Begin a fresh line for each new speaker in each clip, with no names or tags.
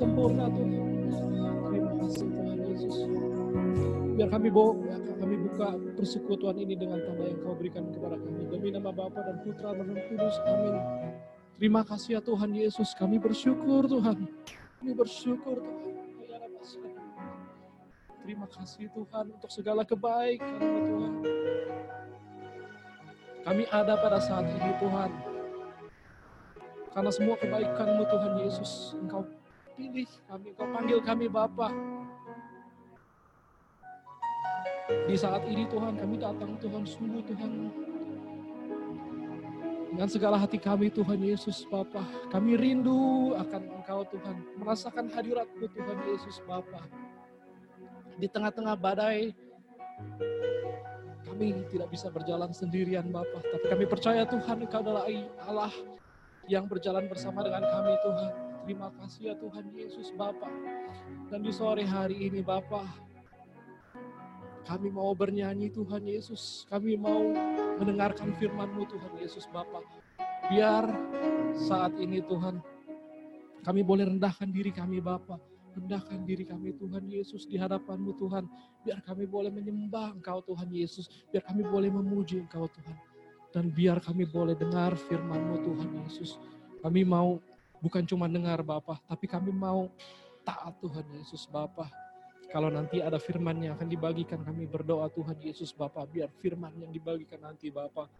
sempurna Tuhan. Terima kasih Tuhan Yesus. Biar kami bawa, kami buka persekutuan ini dengan tanda yang kau berikan kepada kami. Demi nama Bapa dan Putra dan Roh Kudus. Amin. Terima kasih ya Tuhan Yesus. Kami bersyukur Tuhan. Kami bersyukur Tuhan. Terima kasih Tuhan untuk segala kebaikan Tuhan. Kami ada pada saat ini Tuhan. Karena semua kebaikan-Mu Tuhan Yesus, Engkau pilih kami, Engkau panggil kami Bapa. Di saat ini Tuhan kami datang Tuhan sungguh Tuhan. Dengan segala hati kami Tuhan Yesus Bapa. Kami rindu akan Engkau Tuhan. Merasakan hadirat-Mu Tuhan Yesus Bapa. Di tengah-tengah badai kami tidak bisa berjalan sendirian Bapa. Tapi kami percaya Tuhan Engkau adalah Allah yang berjalan bersama dengan kami Tuhan. Terima kasih ya Tuhan Yesus Bapa. Dan di sore hari ini Bapa, kami mau bernyanyi Tuhan Yesus. Kami mau mendengarkan firman-Mu Tuhan Yesus Bapa. Biar saat ini Tuhan, kami boleh rendahkan diri kami Bapa. Rendahkan diri kami Tuhan Yesus di hadapan-Mu Tuhan. Biar kami boleh menyembah Engkau Tuhan Yesus. Biar kami boleh memuji Engkau Tuhan. Dan biar kami boleh dengar firman-Mu Tuhan Yesus. Kami mau bukan cuma dengar Bapa, tapi kami mau taat Tuhan Yesus Bapa.
Kalau nanti ada firman yang akan dibagikan, kami berdoa Tuhan Yesus Bapa, biar firman yang dibagikan nanti Bapa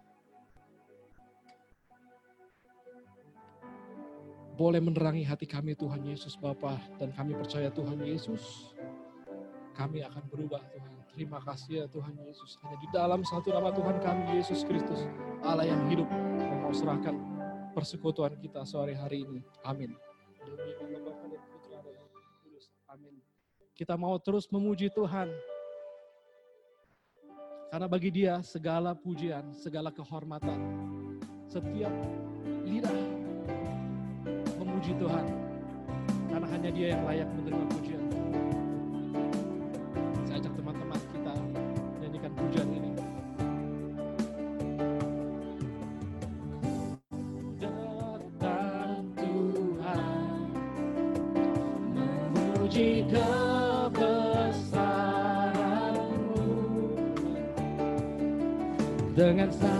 boleh menerangi hati kami Tuhan Yesus Bapa dan kami percaya Tuhan Yesus kami akan berubah Tuhan. Terima kasih ya Tuhan Yesus. Hanya di dalam satu nama Tuhan kami Yesus Kristus, Allah yang hidup, yang mau serahkan persekutuan kita sore hari ini. Amin. Kita mau terus memuji Tuhan. Karena bagi dia segala pujian, segala kehormatan, setiap lidah memuji Tuhan. Karena hanya dia yang layak menerima pujian.
Dengan segenap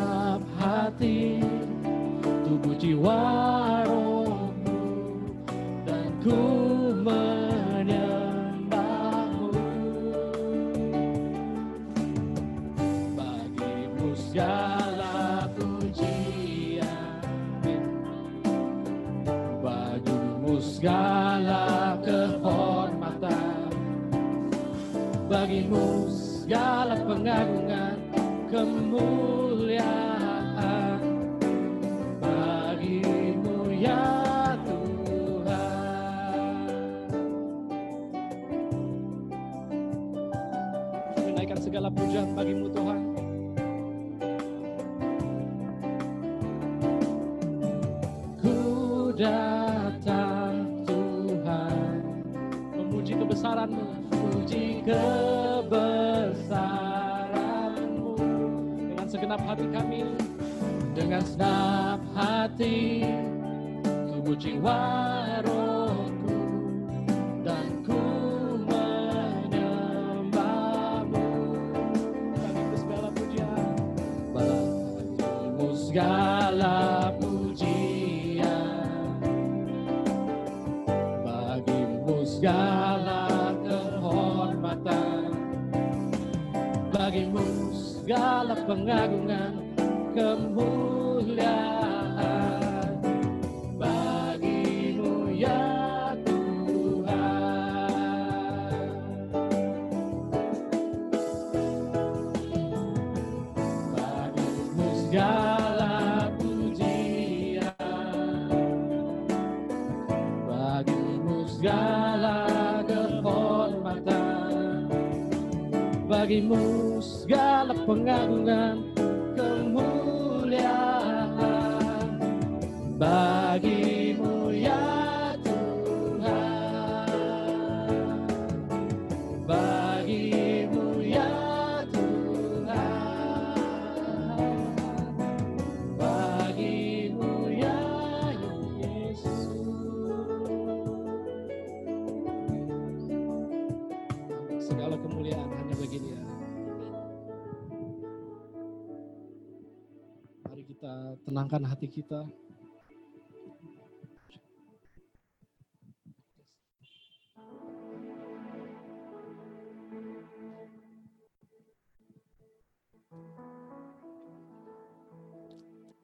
tenangkan hati kita.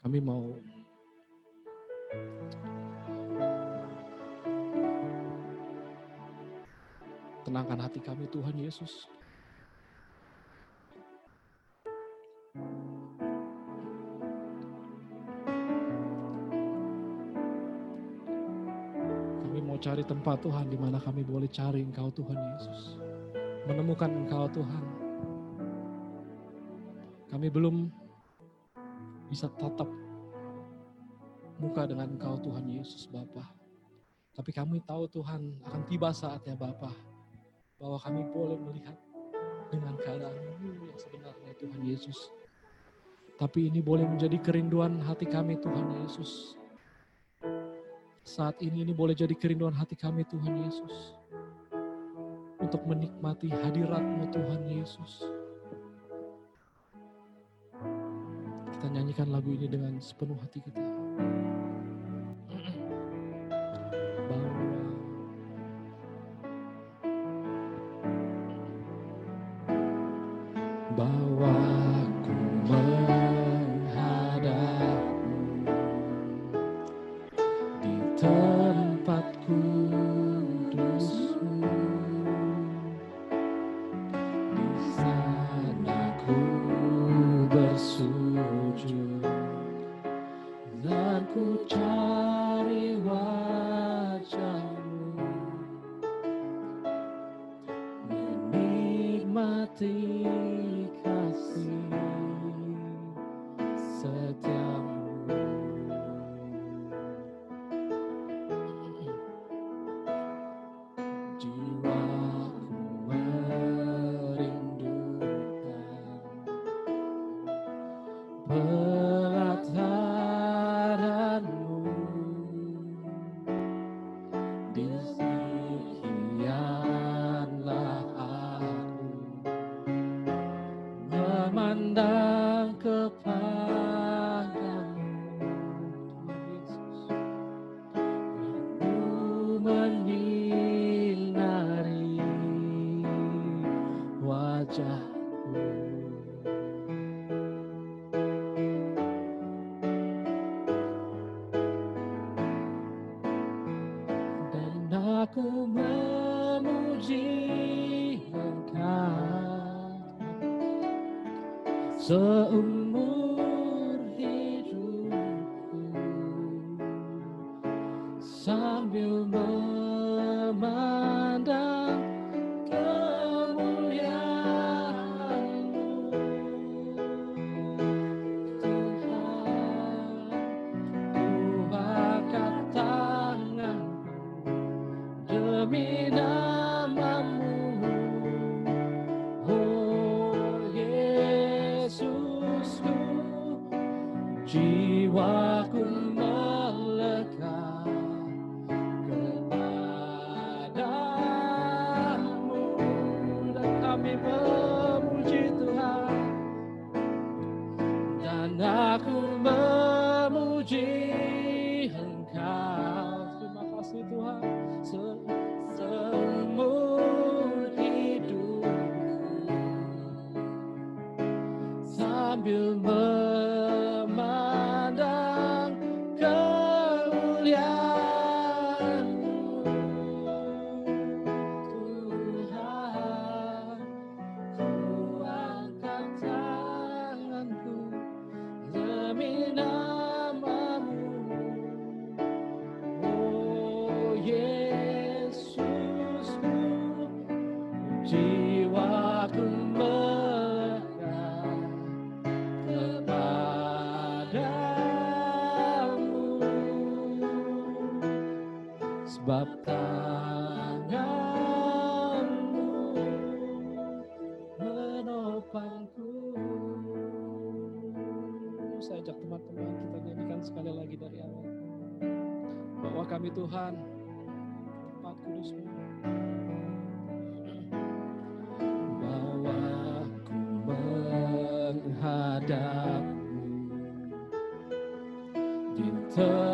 Kami mau tenangkan hati kami Tuhan Yesus. Mau cari tempat Tuhan di mana kami boleh cari Engkau Tuhan Yesus. Menemukan Engkau Tuhan. Kami belum bisa tatap muka dengan Engkau Tuhan Yesus Bapa. Tapi kami tahu Tuhan akan tiba saatnya Bapa bahwa kami boleh melihat dengan keadaanmu yang sebenarnya Tuhan Yesus. Tapi ini boleh menjadi kerinduan hati kami Tuhan Yesus. Saat ini ini boleh jadi kerinduan hati kami Tuhan Yesus. Untuk menikmati hadiratmu Tuhan Yesus. Kita nyanyikan lagu ini dengan sepenuh hati kita.
Menghadapmu di tempat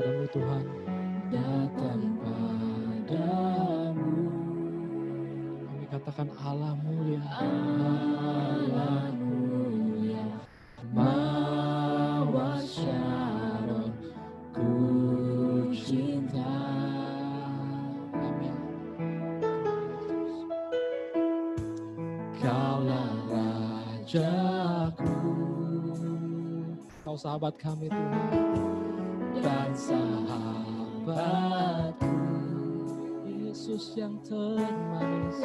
padamu Tuhan.
Datang padamu.
Kami katakan Allah mulia
Allah mulia Mawar Syaron ku cinta.
Amin.
Kaulah Rajaku.
Kau sahabat kami Tuhan
sahabatku
Yesus yang termanis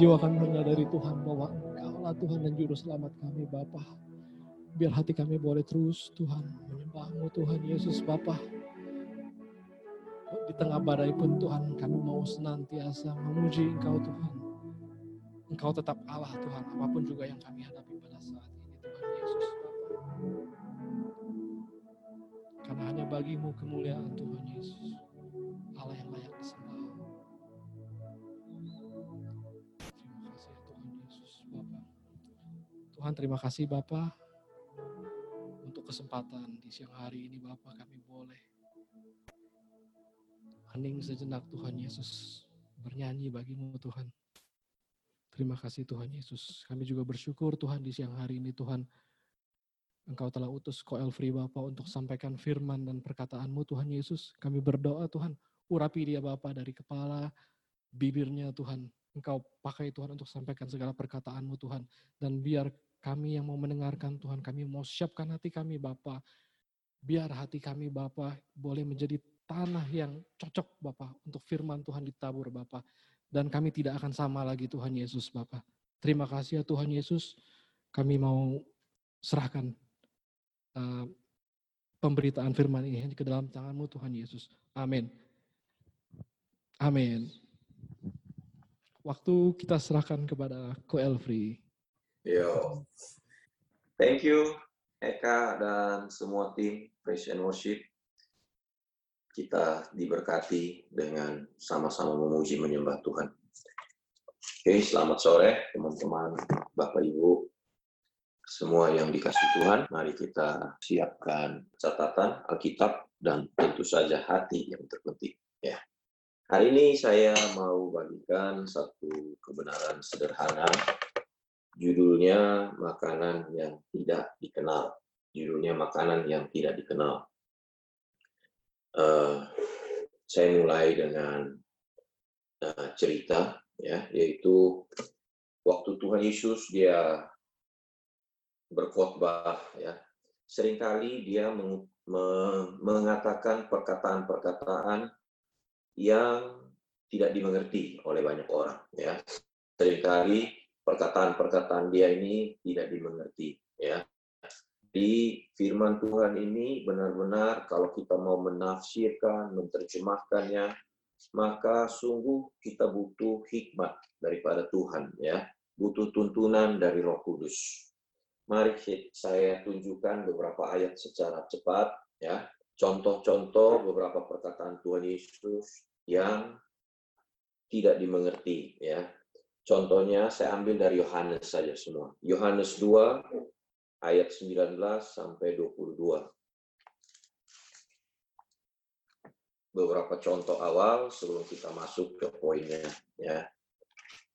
Jiwa kami menyadari Tuhan bahwa Engkaulah Tuhan dan Juru Selamat kami Bapa. Biar hati kami boleh terus Tuhan menyembahmu Tuhan Yesus Bapa. Di tengah badai pun Tuhan kami mau senantiasa memuji Engkau Tuhan. Engkau tetap Allah Tuhan apa pun juga yang kami hadapi pada saat ini Tuhan Yesus Bapa. Karena hanya bagimu kemuliaan Tuhan Yesus. Tuhan terima kasih Bapa untuk kesempatan di siang hari ini Bapa kami boleh hening sejenak Tuhan Yesus bernyanyi bagimu Tuhan. Terima kasih Tuhan Yesus. Kami juga bersyukur Tuhan di siang hari ini Tuhan. Engkau telah utus Ko Elfri Bapa untuk sampaikan firman dan perkataanmu Tuhan Yesus. Kami berdoa Tuhan, urapi dia Bapa dari kepala, bibirnya Tuhan. Engkau pakai Tuhan untuk sampaikan segala perkataanmu Tuhan. Dan biar kami yang mau mendengarkan Tuhan, kami mau siapkan hati kami Bapa. Biar hati kami Bapa boleh menjadi tanah yang cocok Bapa untuk firman Tuhan ditabur Bapa dan kami tidak akan sama lagi Tuhan Yesus Bapa. Terima kasih ya Tuhan Yesus. Kami mau serahkan uh, pemberitaan firman ini ke dalam tanganmu Tuhan Yesus. Amin. Amin. Waktu kita serahkan kepada Ko Elfri.
Yo. Thank you Eka dan semua tim Praise and Worship. Kita diberkati dengan sama-sama memuji menyembah Tuhan. Oke, selamat sore teman-teman, Bapak Ibu, semua yang dikasih Tuhan. Mari kita siapkan catatan Alkitab dan tentu saja hati yang terpenting. Ya. Hari ini saya mau bagikan satu kebenaran sederhana. Judulnya makanan yang tidak dikenal. Judulnya makanan yang tidak dikenal. Uh, saya mulai dengan uh, cerita, ya, yaitu waktu Tuhan Yesus dia berkhotbah, ya, sering kali dia meng, me, mengatakan perkataan-perkataan yang tidak dimengerti oleh banyak orang, ya. Seringkali perkataan-perkataan dia ini tidak dimengerti, ya di firman Tuhan ini benar-benar kalau kita mau menafsirkan, menerjemahkannya, maka sungguh kita butuh hikmat daripada Tuhan ya, butuh tuntunan dari Roh Kudus. Mari saya tunjukkan beberapa ayat secara cepat ya, contoh-contoh beberapa perkataan Tuhan Yesus yang tidak dimengerti ya. Contohnya saya ambil dari Yohanes saja semua. Yohanes 2 ayat 19 sampai 22. Beberapa contoh awal sebelum kita masuk ke poinnya ya.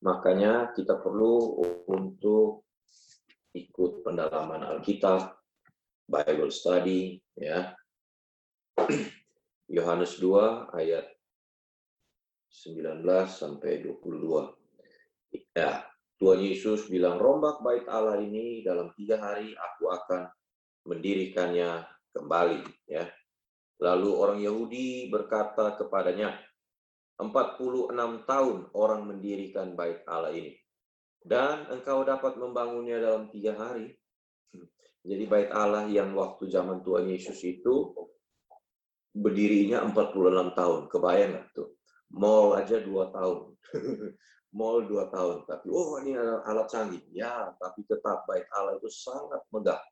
Makanya kita perlu untuk ikut pendalaman Alkitab, Bible study ya. Yohanes 2 ayat 19 sampai 22. Ya, Tuhan Yesus bilang, rombak bait Allah ini dalam tiga hari aku akan mendirikannya kembali. Ya. Lalu orang Yahudi berkata kepadanya, 46 tahun orang mendirikan bait Allah ini. Dan engkau dapat membangunnya dalam tiga hari. Jadi bait Allah yang waktu zaman Tuhan Yesus itu berdirinya 46 tahun. Kebayang nggak tuh? Mall aja dua tahun. mall dua tahun, tapi oh ini alat canggih. Ya, tapi tetap baik Allah itu sangat megah.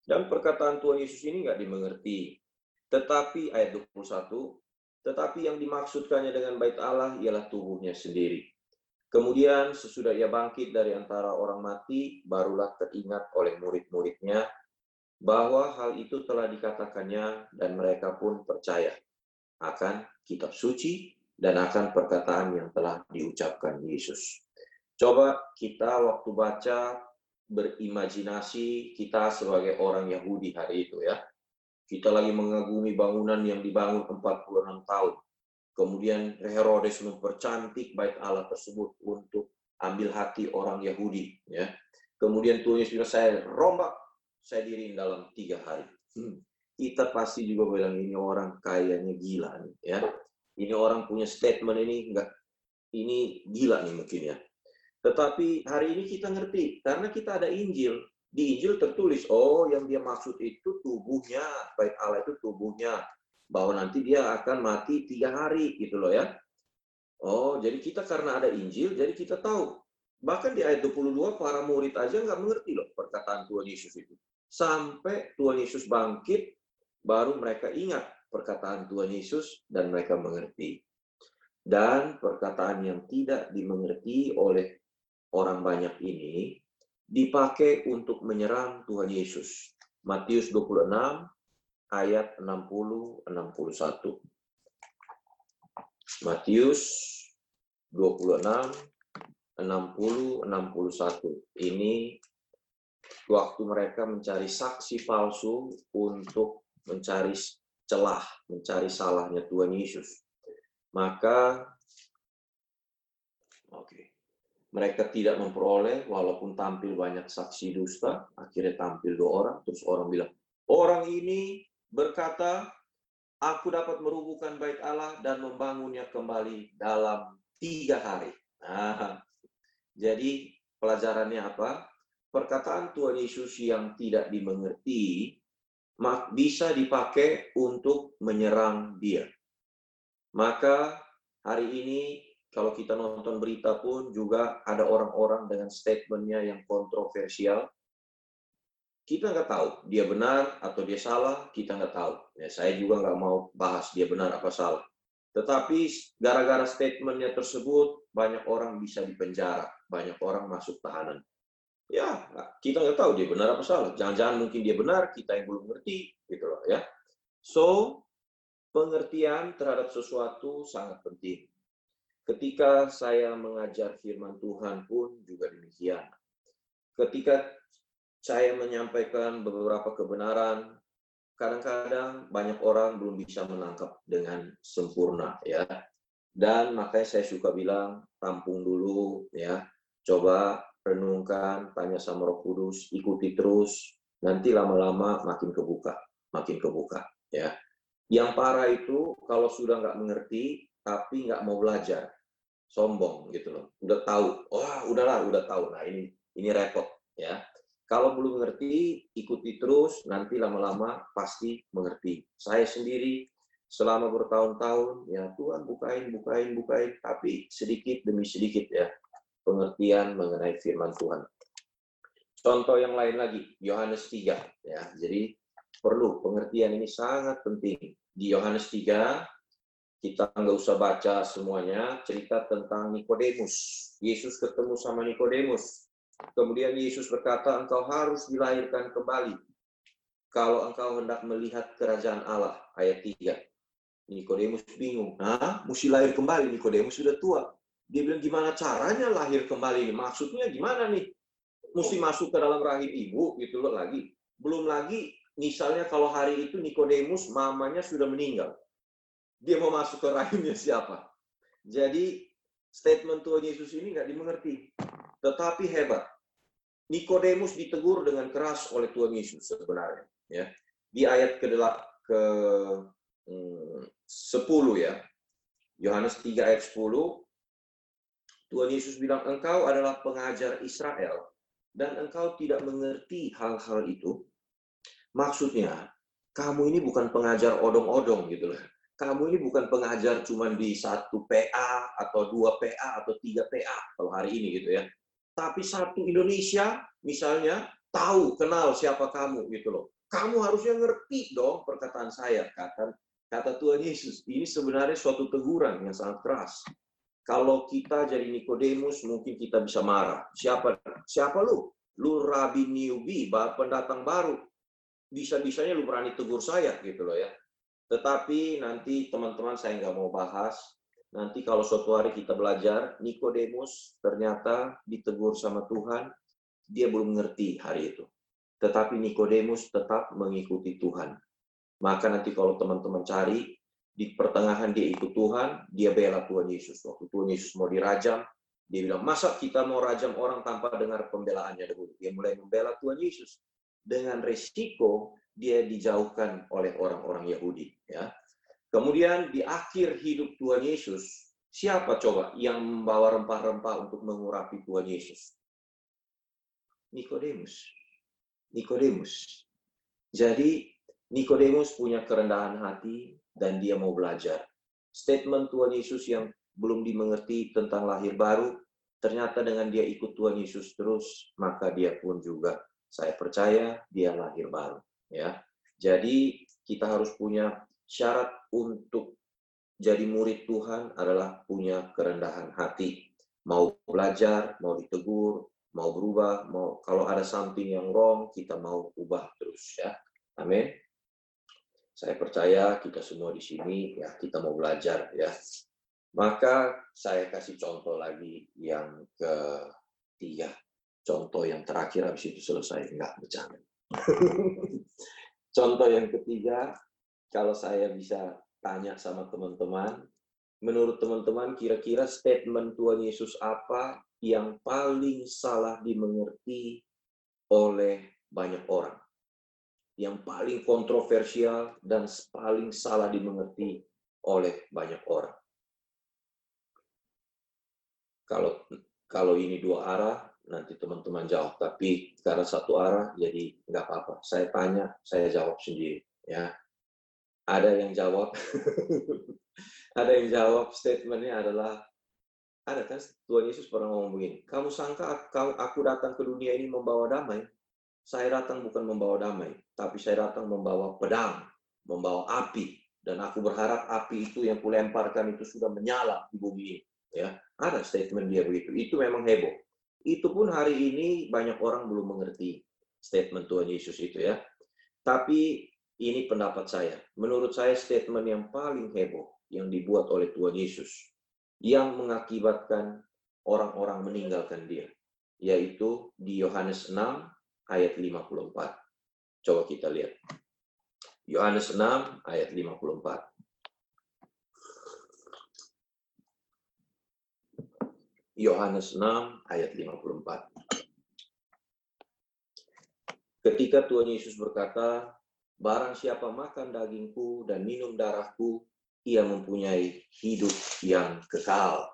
Dan perkataan Tuhan Yesus ini nggak dimengerti. Tetapi ayat 21, tetapi yang dimaksudkannya dengan bait Allah ialah tubuhnya sendiri. Kemudian sesudah ia bangkit dari antara orang mati, barulah teringat oleh murid-muridnya bahwa hal itu telah dikatakannya dan mereka pun percaya akan kitab suci dan akan perkataan yang telah diucapkan Yesus. Coba kita waktu baca berimajinasi kita sebagai orang Yahudi hari itu ya. Kita lagi mengagumi bangunan yang dibangun 46 tahun. Kemudian Herodes mempercantik bait Allah tersebut untuk ambil hati orang Yahudi ya. Kemudian Tuhan Yesus saya rombak saya diri dalam tiga hari. Hmm. Kita pasti juga bilang ini orang kayaknya gila nih ya ini orang punya statement ini enggak ini gila nih mungkin ya. Tetapi hari ini kita ngerti karena kita ada Injil. Di Injil tertulis, oh yang dia maksud itu tubuhnya, baik Allah itu tubuhnya, bahwa nanti dia akan mati tiga hari gitu loh ya. Oh, jadi kita karena ada Injil, jadi kita tahu. Bahkan di ayat 22, para murid aja nggak mengerti loh perkataan Tuhan Yesus itu. Sampai Tuhan Yesus bangkit, baru mereka ingat perkataan Tuhan Yesus dan mereka mengerti. Dan perkataan yang tidak dimengerti oleh orang banyak ini dipakai untuk menyerang Tuhan Yesus. Matius 26 ayat 60 61. Matius 26 60 61. Ini waktu mereka mencari saksi palsu untuk mencari celah, mencari salahnya Tuhan Yesus. Maka oke. Okay. Mereka tidak memperoleh walaupun tampil banyak saksi dusta, akhirnya tampil dua orang, terus orang bilang, "Orang ini berkata, aku dapat merubuhkan bait Allah dan membangunnya kembali dalam tiga hari." Nah, jadi pelajarannya apa? Perkataan Tuhan Yesus yang tidak dimengerti bisa dipakai untuk menyerang dia. Maka hari ini kalau kita nonton berita pun juga ada orang-orang dengan statementnya yang kontroversial. Kita nggak tahu dia benar atau dia salah, kita nggak tahu. Ya, saya juga nggak mau bahas dia benar apa salah. Tetapi gara-gara statementnya tersebut, banyak orang bisa dipenjara, banyak orang masuk tahanan. Ya, kita nggak tahu dia benar apa salah. Jangan-jangan mungkin dia benar, kita yang belum ngerti, gitu loh ya. So, pengertian terhadap sesuatu sangat penting. Ketika saya mengajar firman Tuhan pun juga demikian. Ketika saya menyampaikan beberapa kebenaran, kadang-kadang banyak orang belum bisa menangkap dengan sempurna ya. Dan makanya saya suka bilang tampung dulu ya. Coba renungkan, tanya sama Roh Kudus, ikuti terus, nanti lama-lama makin kebuka, makin kebuka, ya. Yang parah itu kalau sudah nggak mengerti tapi nggak mau belajar, sombong gitu loh. Udah tahu, wah udahlah, udah tahu. Nah ini ini repot, ya. Kalau belum mengerti, ikuti terus, nanti lama-lama pasti mengerti. Saya sendiri selama bertahun-tahun, ya Tuhan bukain, bukain, bukain, tapi sedikit demi sedikit ya pengertian mengenai firman Tuhan. Contoh yang lain lagi, Yohanes 3. Ya, jadi perlu pengertian ini sangat penting. Di Yohanes 3, kita nggak usah baca semuanya, cerita tentang Nikodemus. Yesus ketemu sama Nikodemus. Kemudian Yesus berkata, engkau harus dilahirkan kembali. Kalau engkau hendak melihat kerajaan Allah. Ayat 3. Nikodemus bingung. Nah, mesti lahir kembali. Nikodemus sudah tua. Dia bilang gimana caranya lahir kembali? Maksudnya gimana nih? Mesti masuk ke dalam rahim ibu gitu loh lagi. Belum lagi misalnya kalau hari itu Nikodemus mamanya sudah meninggal. Dia mau masuk ke rahimnya siapa? Jadi statement Tuhan Yesus ini nggak dimengerti. Tetapi hebat. Nikodemus ditegur dengan keras oleh Tuhan Yesus sebenarnya. Ya, di ayat ke ke hmm, 10 ya. Yohanes 3 ayat 10 Tuhan Yesus bilang, engkau adalah pengajar Israel dan engkau tidak mengerti hal-hal itu. Maksudnya, kamu ini bukan pengajar odong-odong gitu loh. Kamu ini bukan pengajar cuma di satu PA atau dua PA atau tiga PA kalau hari ini gitu ya. Tapi satu Indonesia misalnya tahu, kenal siapa kamu gitu loh. Kamu harusnya ngerti dong perkataan saya, kata kata Tuhan Yesus. Ini sebenarnya suatu teguran yang sangat keras. Kalau kita jadi Nikodemus, mungkin kita bisa marah. Siapa siapa lu? Lu rabi newbie, pendatang baru. Bisa-bisanya lu berani tegur saya gitu loh ya. Tetapi nanti teman-teman saya nggak mau bahas. Nanti kalau suatu hari kita belajar, Nikodemus ternyata ditegur sama Tuhan, dia belum ngerti hari itu. Tetapi Nikodemus tetap mengikuti Tuhan. Maka nanti kalau teman-teman cari, di pertengahan dia ikut Tuhan, dia bela Tuhan Yesus. Waktu Tuhan Yesus mau dirajam, dia bilang, masa kita mau rajam orang tanpa dengar pembelaannya dahulu? Dia mulai membela Tuhan Yesus. Dengan resiko dia dijauhkan oleh orang-orang Yahudi. Ya. Kemudian di akhir hidup Tuhan Yesus, siapa coba yang membawa rempah-rempah untuk mengurapi Tuhan Yesus? Nikodemus. Nikodemus. Jadi Nikodemus punya kerendahan hati, dan dia mau belajar. Statement Tuhan Yesus yang belum dimengerti tentang lahir baru, ternyata dengan dia ikut Tuhan Yesus terus, maka dia pun juga saya percaya dia lahir baru, ya. Jadi kita harus punya syarat untuk jadi murid Tuhan adalah punya kerendahan hati. Mau belajar, mau ditegur, mau berubah, mau kalau ada something yang wrong, kita mau ubah terus ya. Amin. Saya percaya kita semua di sini ya kita mau belajar ya. Maka saya kasih contoh lagi yang ketiga. Contoh yang terakhir habis itu selesai enggak bercanda. Contoh yang ketiga, kalau saya bisa tanya sama teman-teman, menurut teman-teman kira-kira statement Tuhan Yesus apa yang paling salah dimengerti oleh banyak orang? Yang paling kontroversial dan paling salah dimengerti oleh banyak orang. Kalau kalau ini dua arah, nanti teman-teman jawab. Tapi karena satu arah, jadi nggak apa-apa. Saya tanya, saya jawab sendiri. Ya, ada yang jawab, ada yang jawab statementnya adalah ada kan Tuhan Yesus pernah ngomong begini, kamu sangka aku datang ke dunia ini membawa damai? Saya datang bukan membawa damai, tapi saya datang membawa pedang, membawa api, dan aku berharap api itu yang kulemparkan itu sudah menyala di bumi ini. Ya, ada statement dia begitu. Itu memang heboh. Itu pun hari ini banyak orang belum mengerti statement Tuhan Yesus itu ya. Tapi ini pendapat saya. Menurut saya statement yang paling heboh yang dibuat oleh Tuhan Yesus yang mengakibatkan orang-orang meninggalkan dia. Yaitu di Yohanes 6 ayat 54. Coba kita lihat. Yohanes 6 ayat 54. Yohanes 6 ayat 54. Ketika Tuhan Yesus berkata, barang siapa makan dagingku dan minum darahku, ia mempunyai hidup yang kekal.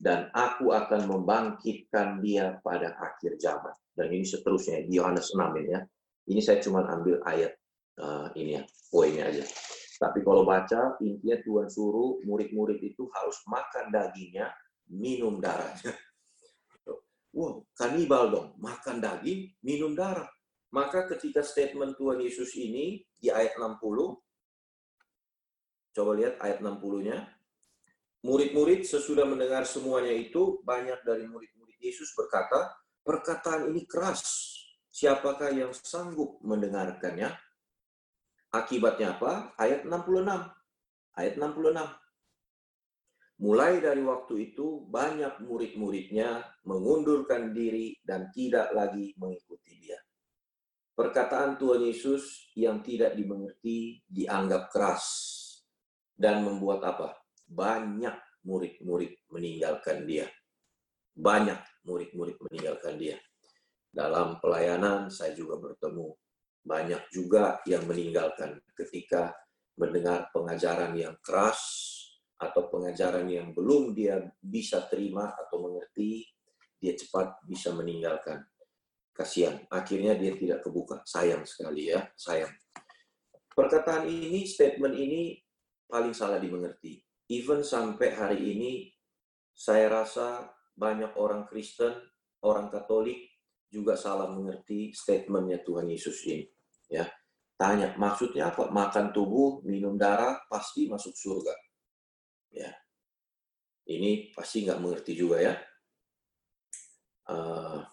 Dan aku akan membangkitkan dia pada akhir zaman. Dan ini seterusnya di Yohanes 6 ini ya. Ini saya cuma ambil ayat uh, ini ya, poinnya aja. Tapi kalau baca, intinya Tuhan suruh murid-murid itu harus makan dagingnya minum darahnya. Wow, kanibal dong, makan daging, minum darah. Maka ketika statement Tuhan Yesus ini di ayat 60, coba lihat ayat 60-nya, murid-murid sesudah mendengar semuanya itu, banyak dari murid-murid Yesus berkata, perkataan ini keras, siapakah yang sanggup mendengarkannya? Akibatnya apa? Ayat 66. Ayat 66. Mulai dari waktu itu, banyak murid-muridnya mengundurkan diri dan tidak lagi mengikuti dia. Perkataan Tuhan Yesus yang tidak dimengerti dianggap keras dan membuat apa? Banyak murid-murid meninggalkan dia. Banyak murid-murid meninggalkan dia. Dalam pelayanan saya juga bertemu banyak juga yang meninggalkan ketika mendengar pengajaran yang keras, atau pengajaran yang belum dia bisa terima atau mengerti, dia cepat bisa meninggalkan. Kasihan, akhirnya dia tidak kebuka. Sayang sekali ya, sayang. Perkataan ini, statement ini paling salah dimengerti. Even sampai hari ini, saya rasa banyak orang Kristen, orang Katolik juga salah mengerti statementnya Tuhan Yesus ini. Ya, tanya maksudnya apa? Makan tubuh, minum darah, pasti masuk surga Ya, ini pasti nggak mengerti juga ya. Uh,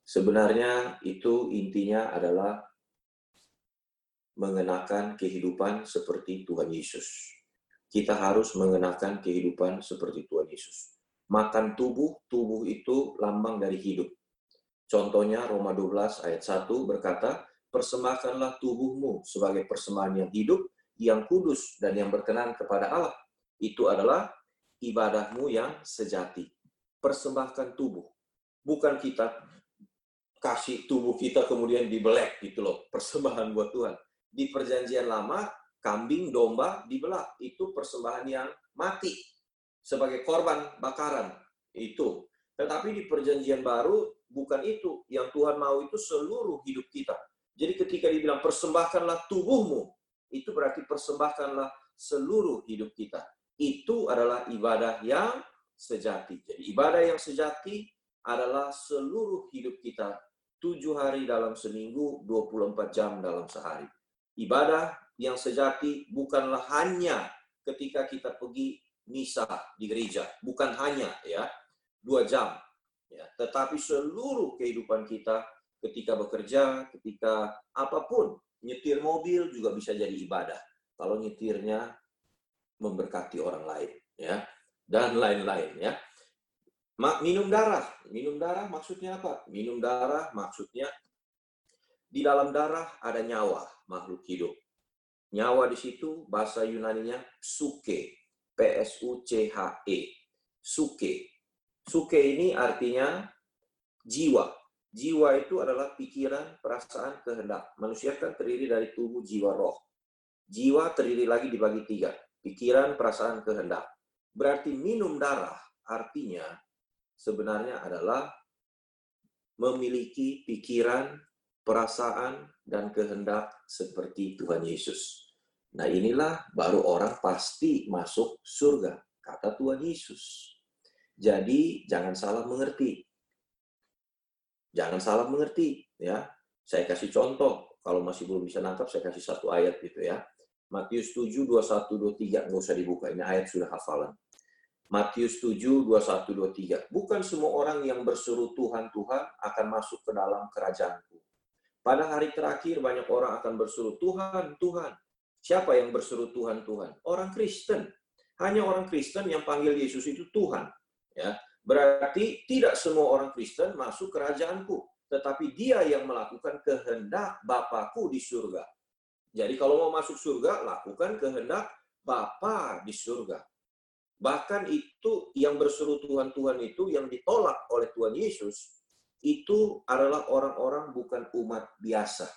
sebenarnya itu intinya adalah mengenakan kehidupan seperti Tuhan Yesus. Kita harus mengenakan kehidupan seperti Tuhan Yesus. Makan tubuh, tubuh itu lambang dari hidup. Contohnya Roma 12 ayat 1 berkata, persembahkanlah tubuhmu sebagai persembahan yang hidup, yang kudus, dan yang berkenan kepada Allah itu adalah ibadahmu yang sejati. Persembahkan tubuh. Bukan kita kasih tubuh kita kemudian dibelek gitu loh. Persembahan buat Tuhan. Di perjanjian lama, kambing, domba dibelah. Itu persembahan yang mati. Sebagai korban bakaran. Itu. Tetapi di perjanjian baru, bukan itu. Yang Tuhan mau itu seluruh hidup kita. Jadi ketika dibilang persembahkanlah tubuhmu, itu berarti persembahkanlah seluruh hidup kita itu adalah ibadah yang sejati. Jadi ibadah yang sejati adalah seluruh hidup kita tujuh hari dalam seminggu, 24 jam dalam sehari. Ibadah yang sejati bukanlah hanya ketika kita pergi misa di gereja, bukan hanya ya dua jam, ya, tetapi seluruh kehidupan kita ketika bekerja, ketika apa pun, nyetir mobil juga bisa jadi ibadah. Kalau nyetirnya memberkati orang lain, ya, dan lain-lain, ya. Minum darah, minum darah maksudnya apa? Minum darah maksudnya di dalam darah ada nyawa makhluk hidup. Nyawa di situ bahasa Yunaninya suke, P S U C H E. Suke. Suke ini artinya jiwa. Jiwa itu adalah pikiran, perasaan, kehendak. Manusia kan terdiri dari tubuh, jiwa, roh. Jiwa terdiri lagi dibagi tiga. Pikiran, perasaan, kehendak. Berarti minum darah artinya sebenarnya adalah memiliki pikiran, perasaan, dan kehendak seperti Tuhan Yesus. Nah inilah baru orang pasti masuk surga, kata Tuhan Yesus. Jadi jangan salah mengerti. Jangan salah mengerti, ya. Saya kasih contoh, kalau masih belum bisa nangkap, saya kasih satu ayat gitu ya. Matius 7, 21, 23, nggak usah dibuka, ini ayat sudah hafalan. Matius 7, 21, 23. Bukan semua orang yang berseru Tuhan, Tuhan akan masuk ke dalam kerajaanku. Pada hari terakhir banyak orang akan berseru Tuhan, Tuhan. Siapa yang berseru Tuhan, Tuhan? Orang Kristen. Hanya orang Kristen yang panggil Yesus itu Tuhan. Ya, Berarti tidak semua orang Kristen masuk kerajaanku. Tetapi dia yang melakukan kehendak Bapakku di surga. Jadi kalau mau masuk surga, lakukan kehendak Bapa di surga. Bahkan itu yang berseru Tuhan-Tuhan itu yang ditolak oleh Tuhan Yesus, itu adalah orang-orang bukan umat biasa,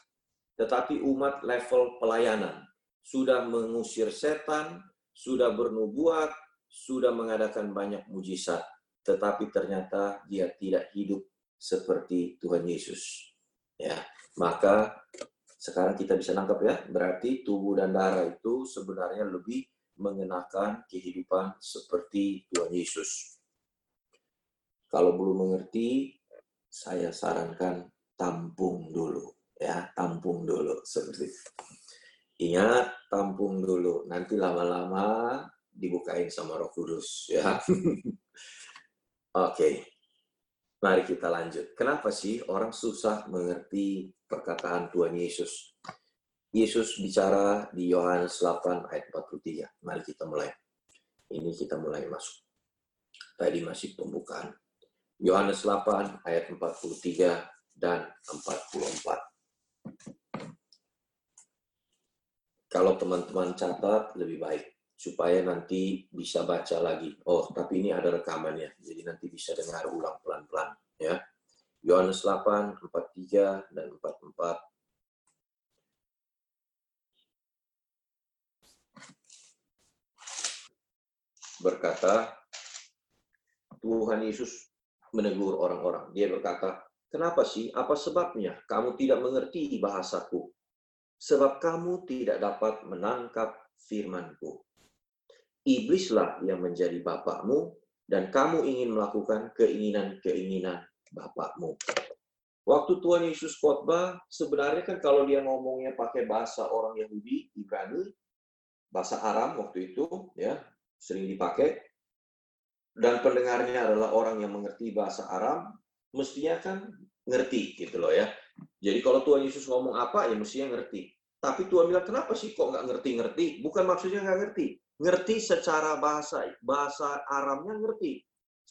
tetapi umat level pelayanan. Sudah mengusir setan, sudah bernubuat, sudah mengadakan banyak mujizat, tetapi ternyata dia tidak hidup seperti Tuhan Yesus. Ya, maka sekarang kita bisa nangkap ya, berarti tubuh dan darah itu sebenarnya lebih mengenakan kehidupan seperti Tuhan Yesus. Kalau belum mengerti, saya sarankan tampung dulu ya, tampung dulu seperti. Ingat, tampung dulu. Nanti lama-lama dibukain sama Roh Kudus ya. Oke. Mari kita lanjut. Kenapa sih orang susah mengerti perkataan Tuhan Yesus? Yesus bicara di Yohanes 8 ayat 43. Mari kita mulai. Ini kita mulai masuk. Tadi masih pembukaan. Yohanes 8 ayat 43 dan 44. Kalau teman-teman catat lebih baik supaya nanti bisa baca lagi. Oh, tapi ini ada rekamannya. Jadi nanti bisa dengar ulang pelan-pelan ya. Yohanes 8 43 dan 44 berkata, Tuhan Yesus menegur orang-orang. Dia berkata, kenapa sih? Apa sebabnya kamu tidak mengerti bahasaku? Sebab kamu tidak dapat menangkap firmanku. Iblislah yang menjadi bapakmu, dan kamu ingin melakukan keinginan-keinginan bapakmu. Waktu Tuhan Yesus khotbah, sebenarnya kan kalau dia ngomongnya pakai bahasa orang Yahudi, Ibrani, bahasa Aram waktu itu, ya sering dipakai, dan pendengarnya adalah orang yang mengerti bahasa Aram, mestinya kan ngerti gitu loh ya. Jadi kalau Tuhan Yesus ngomong apa ya mestinya ngerti. Tapi Tuhan bilang kenapa sih kok nggak ngerti-ngerti? Bukan maksudnya nggak ngerti. Ngerti secara bahasa bahasa Aramnya ngerti.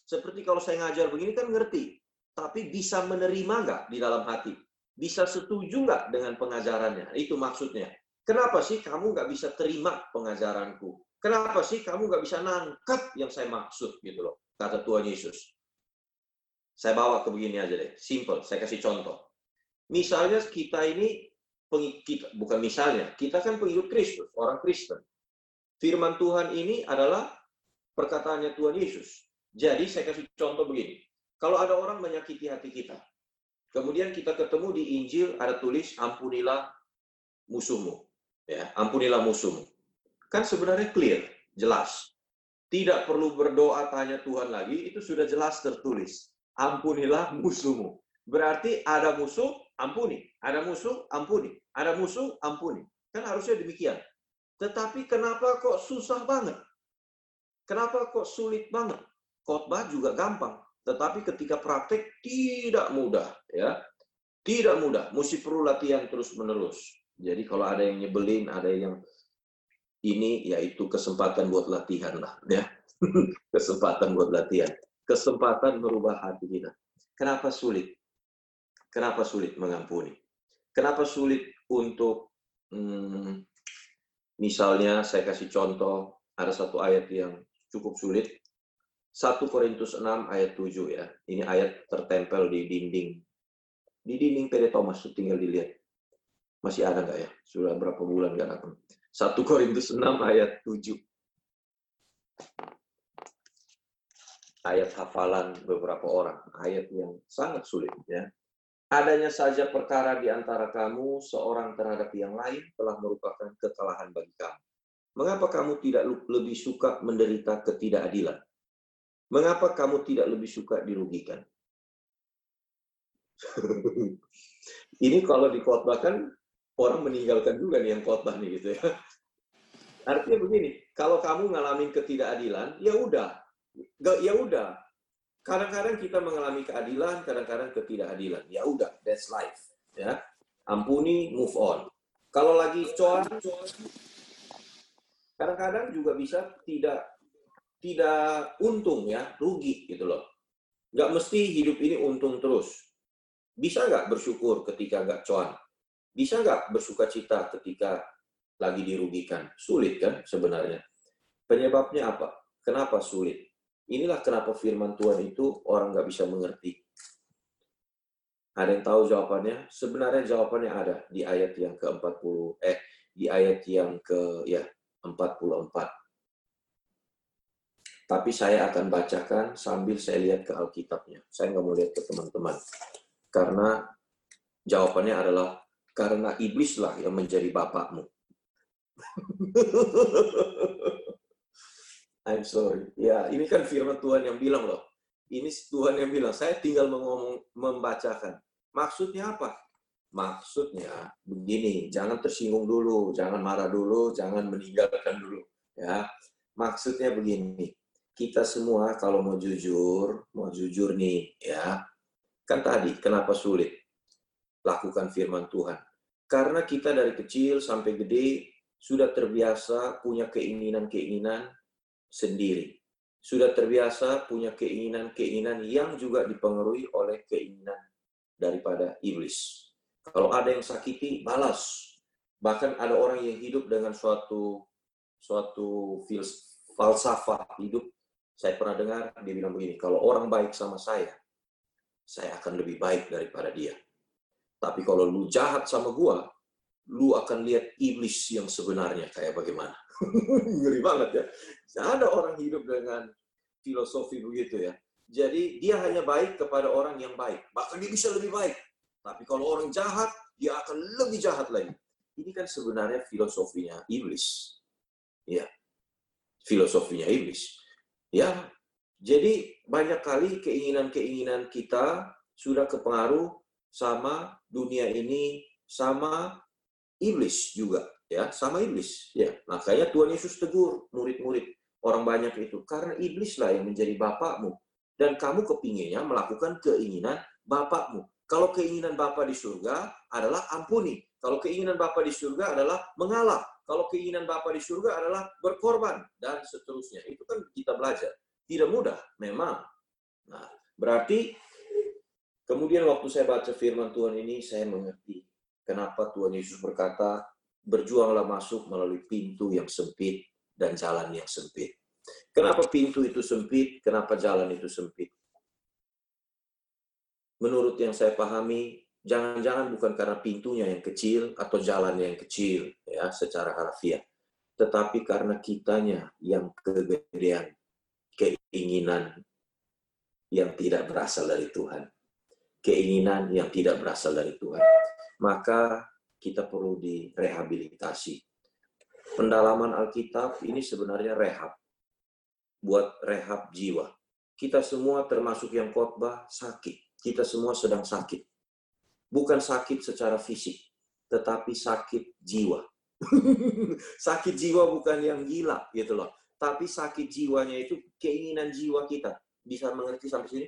Seperti kalau saya ngajar begini kan ngerti. Tapi bisa menerima nggak di dalam hati? Bisa setuju nggak dengan pengajarannya? Itu maksudnya. Kenapa sih kamu nggak bisa terima pengajaranku? Kenapa sih kamu nggak bisa nangkap yang saya maksud gitu loh, kata Tuhan Yesus. Saya bawa ke begini aja deh, simple. Saya kasih contoh. Misalnya kita ini pengikut, bukan misalnya, kita kan pengikut Kristus, orang Kristen. Firman Tuhan ini adalah perkataannya Tuhan Yesus. Jadi saya kasih contoh begini. Kalau ada orang menyakiti hati kita, kemudian kita ketemu di Injil ada tulis ampunilah musuhmu. Ya, ampunilah musuhmu. Kan sebenarnya clear, jelas. Tidak perlu berdoa tanya Tuhan lagi, itu sudah jelas tertulis. Ampunilah musuhmu. Berarti ada musuh, ampuni. Ada musuh, ampuni. Ada musuh, ampuni. Kan harusnya demikian. Tetapi kenapa kok susah banget? Kenapa kok sulit banget? Khotbah juga gampang, tetapi ketika praktek tidak mudah, ya. Tidak mudah, mesti perlu latihan terus-menerus. Jadi kalau ada yang nyebelin, ada yang ini yaitu kesempatan buat latihan lah, ya. kesempatan buat latihan. Kesempatan merubah hati kita. Kenapa sulit? Kenapa sulit mengampuni? Kenapa sulit untuk hmm, misalnya saya kasih contoh ada satu ayat yang cukup sulit 1 Korintus 6 ayat 7 ya. Ini ayat tertempel di dinding. Di dinding PD Thomas, tinggal dilihat. Masih ada nggak ya? Sudah berapa bulan nggak datang. 1 Korintus 6 ayat 7. Ayat hafalan beberapa orang. Ayat yang sangat sulit ya. Adanya saja perkara di antara kamu, seorang terhadap yang lain telah merupakan kekalahan bagi kamu. Mengapa kamu tidak lebih suka menderita ketidakadilan? Mengapa kamu tidak lebih suka dirugikan? Ini kalau dikhotbahkan orang meninggalkan juga nih yang khotbah nih gitu ya. Artinya begini, kalau kamu ngalamin ketidakadilan, ya udah, ya udah. Kadang-kadang kita mengalami keadilan, kadang-kadang ketidakadilan. Ya udah, that's life. Ya, ampuni, move on. Kalau lagi coan, kadang-kadang juga bisa tidak tidak untung ya, rugi gitu loh. Nggak mesti hidup ini untung terus. Bisa nggak bersyukur ketika nggak cuan? Bisa nggak bersuka cita ketika lagi dirugikan? Sulit kan sebenarnya. Penyebabnya apa? Kenapa sulit? Inilah kenapa firman Tuhan itu orang nggak bisa mengerti. Ada yang tahu jawabannya? Sebenarnya jawabannya ada di ayat yang ke-40, eh, di ayat yang ke, ya, 44 tapi saya akan bacakan sambil saya lihat ke Alkitabnya. Saya nggak mau lihat ke teman-teman. Karena jawabannya adalah karena iblislah yang menjadi bapakmu. I'm sorry. Ya, ini kan firman Tuhan yang bilang loh. Ini Tuhan yang bilang, saya tinggal mengomong, membacakan. Maksudnya apa? Maksudnya begini, jangan tersinggung dulu, jangan marah dulu, jangan meninggalkan dulu. Ya, maksudnya begini kita semua kalau mau jujur, mau jujur nih ya, kan tadi kenapa sulit lakukan firman Tuhan? Karena kita dari kecil sampai gede sudah terbiasa punya keinginan-keinginan sendiri. Sudah terbiasa punya keinginan-keinginan yang juga dipengaruhi oleh keinginan daripada iblis. Kalau ada yang sakiti, balas. Bahkan ada orang yang hidup dengan suatu suatu falsafah hidup saya pernah dengar dia bilang begini, kalau orang baik sama saya, saya akan lebih baik daripada dia. Tapi kalau lu jahat sama gua, lu akan lihat iblis yang sebenarnya kayak bagaimana. Ngeri banget ya. Ada orang hidup dengan filosofi begitu ya. Jadi dia hanya baik kepada orang yang baik. Bahkan dia bisa lebih baik. Tapi kalau orang jahat, dia akan lebih jahat lagi. Ini kan sebenarnya filosofinya iblis. Ya, filosofinya iblis. Ya, jadi banyak kali keinginan-keinginan kita sudah kepengaruh sama dunia ini, sama iblis juga, ya, sama iblis. Ya, makanya Tuhan Yesus tegur murid-murid orang banyak itu karena iblislah yang menjadi bapakmu dan kamu kepinginnya melakukan keinginan bapakmu. Kalau keinginan Bapa di surga adalah ampuni. Kalau keinginan Bapa di surga adalah mengalah kalau keinginan Bapak di surga adalah berkorban dan seterusnya. Itu kan kita belajar. Tidak mudah, memang. Nah, berarti kemudian waktu saya baca firman Tuhan ini, saya mengerti kenapa Tuhan Yesus berkata, berjuanglah masuk melalui pintu yang sempit dan jalan yang sempit. Kenapa pintu itu sempit? Kenapa jalan itu sempit? Menurut yang saya pahami, Jangan-jangan bukan karena pintunya yang kecil atau jalannya yang kecil ya secara harfiah, tetapi karena kitanya yang kegedean keinginan yang tidak berasal dari Tuhan. Keinginan yang tidak berasal dari Tuhan. Maka kita perlu direhabilitasi. Pendalaman Alkitab ini sebenarnya rehab. Buat rehab jiwa. Kita semua termasuk yang khotbah sakit. Kita semua sedang sakit bukan sakit secara fisik, tetapi sakit jiwa. sakit jiwa bukan yang gila gitu loh. Tapi sakit jiwanya itu keinginan jiwa kita. Bisa mengerti sampai sini?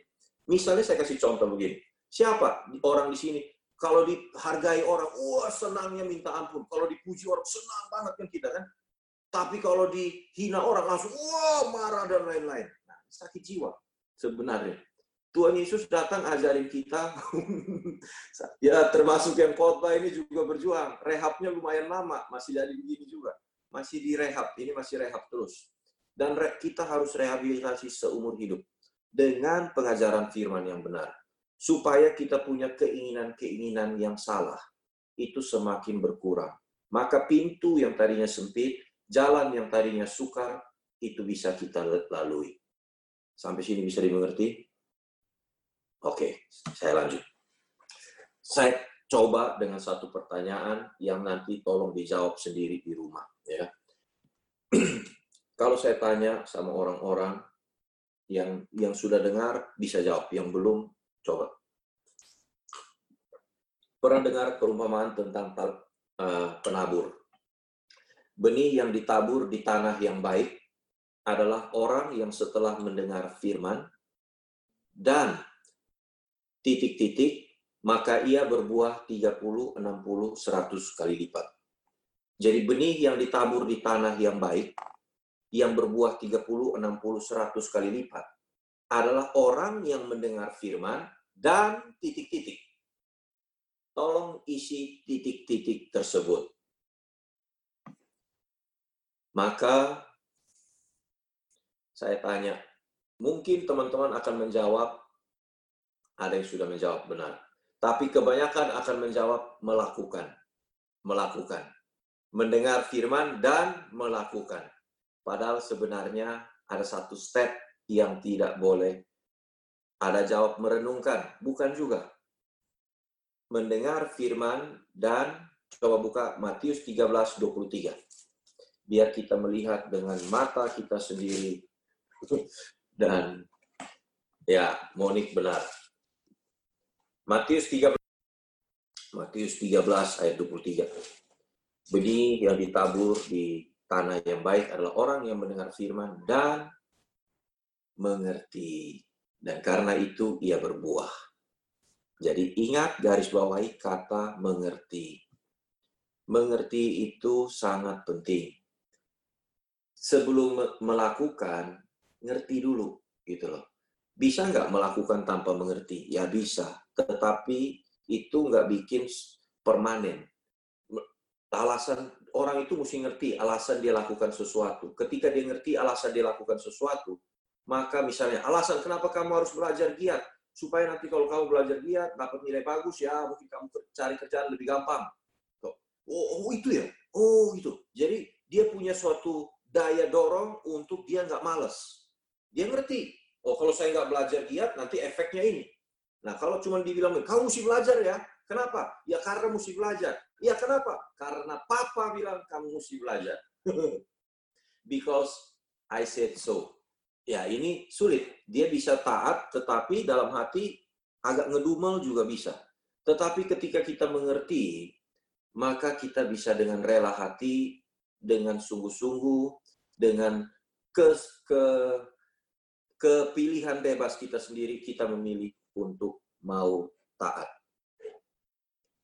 Misalnya saya kasih contoh begini. Siapa orang di sini kalau dihargai orang, wah senangnya minta ampun. Kalau dipuji orang, senang banget kan kita kan. Tapi kalau dihina orang langsung, wah marah dan lain-lain. Nah, sakit jiwa sebenarnya. Tuhan Yesus datang ajarin kita, ya termasuk yang khotbah ini juga berjuang. Rehabnya lumayan lama, masih jadi begini juga. Masih direhab, ini masih rehab terus. Dan kita harus rehabilitasi seumur hidup dengan pengajaran firman yang benar. Supaya kita punya keinginan-keinginan yang salah, itu semakin berkurang. Maka pintu yang tadinya sempit, jalan yang tadinya sukar, itu bisa kita lalui. Sampai sini bisa dimengerti? Oke, saya lanjut. Saya coba dengan satu pertanyaan yang nanti tolong dijawab sendiri di rumah. Ya. Kalau saya tanya sama orang-orang yang yang sudah dengar bisa jawab, yang belum coba. Pernah dengar perumpamaan tentang uh, penabur? Benih yang ditabur di tanah yang baik adalah orang yang setelah mendengar firman dan titik-titik, maka ia berbuah 30, 60, 100 kali lipat. Jadi benih yang ditabur di tanah yang baik, yang berbuah 30, 60, 100 kali lipat, adalah orang yang mendengar firman dan titik-titik. Tolong isi titik-titik tersebut. Maka saya tanya, mungkin teman-teman akan menjawab ada yang sudah menjawab benar. Tapi kebanyakan akan menjawab melakukan. Melakukan. Mendengar firman dan melakukan. Padahal sebenarnya ada satu step yang tidak boleh. Ada jawab merenungkan, bukan juga. Mendengar firman dan coba buka Matius 13 23. Biar kita melihat dengan mata kita sendiri dan ya Monik benar Matius 13 Matius 13 ayat 23. Benih yang ditabur di tanah yang baik adalah orang yang mendengar firman dan mengerti. Dan karena itu ia berbuah. Jadi ingat garis bawahi kata mengerti. Mengerti itu sangat penting. Sebelum melakukan, ngerti dulu gitu loh. Bisa nggak melakukan tanpa mengerti? Ya bisa, tetapi itu nggak bikin permanen. Alasan orang itu mesti ngerti alasan dia lakukan sesuatu. Ketika dia ngerti alasan dia lakukan sesuatu, maka misalnya alasan kenapa kamu harus belajar giat supaya nanti kalau kamu belajar giat dapat nilai bagus ya mungkin kamu cari kerjaan lebih gampang. Oh, oh itu ya, oh itu. Jadi dia punya suatu daya dorong untuk dia nggak males. Dia ngerti Oh, kalau saya nggak belajar giat, nanti efeknya ini. Nah, kalau cuma dibilang, kamu mesti belajar ya. Kenapa? Ya karena mesti belajar. Ya kenapa? Karena papa bilang kamu mesti belajar. Because I said so. Ya, ini sulit. Dia bisa taat, tetapi dalam hati agak ngedumel juga bisa. Tetapi ketika kita mengerti, maka kita bisa dengan rela hati, dengan sungguh-sungguh, dengan ke, ke kepilihan bebas kita sendiri, kita memilih untuk mau taat.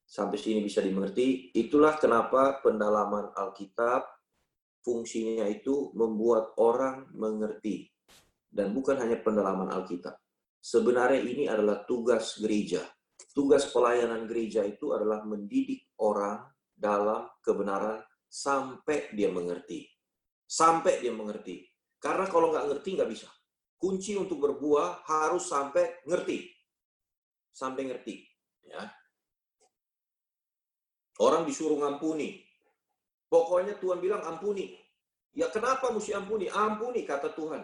Sampai sini bisa dimengerti. Itulah kenapa pendalaman Alkitab fungsinya itu membuat orang mengerti. Dan bukan hanya pendalaman Alkitab. Sebenarnya ini adalah tugas gereja. Tugas pelayanan gereja itu adalah mendidik orang dalam kebenaran sampai dia mengerti. Sampai dia mengerti. Karena kalau nggak ngerti nggak bisa kunci untuk berbuah harus sampai ngerti. Sampai ngerti. Ya. Orang disuruh ngampuni. Pokoknya Tuhan bilang ampuni. Ya kenapa mesti ampuni? Ampuni kata Tuhan.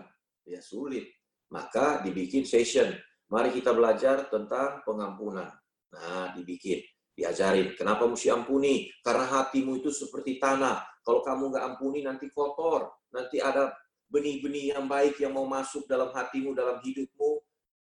Ya sulit. Maka dibikin session. Mari kita belajar tentang pengampunan. Nah, dibikin. Diajarin. Kenapa mesti ampuni? Karena hatimu itu seperti tanah. Kalau kamu nggak ampuni nanti kotor. Nanti ada benih-benih yang baik yang mau masuk dalam hatimu, dalam hidupmu,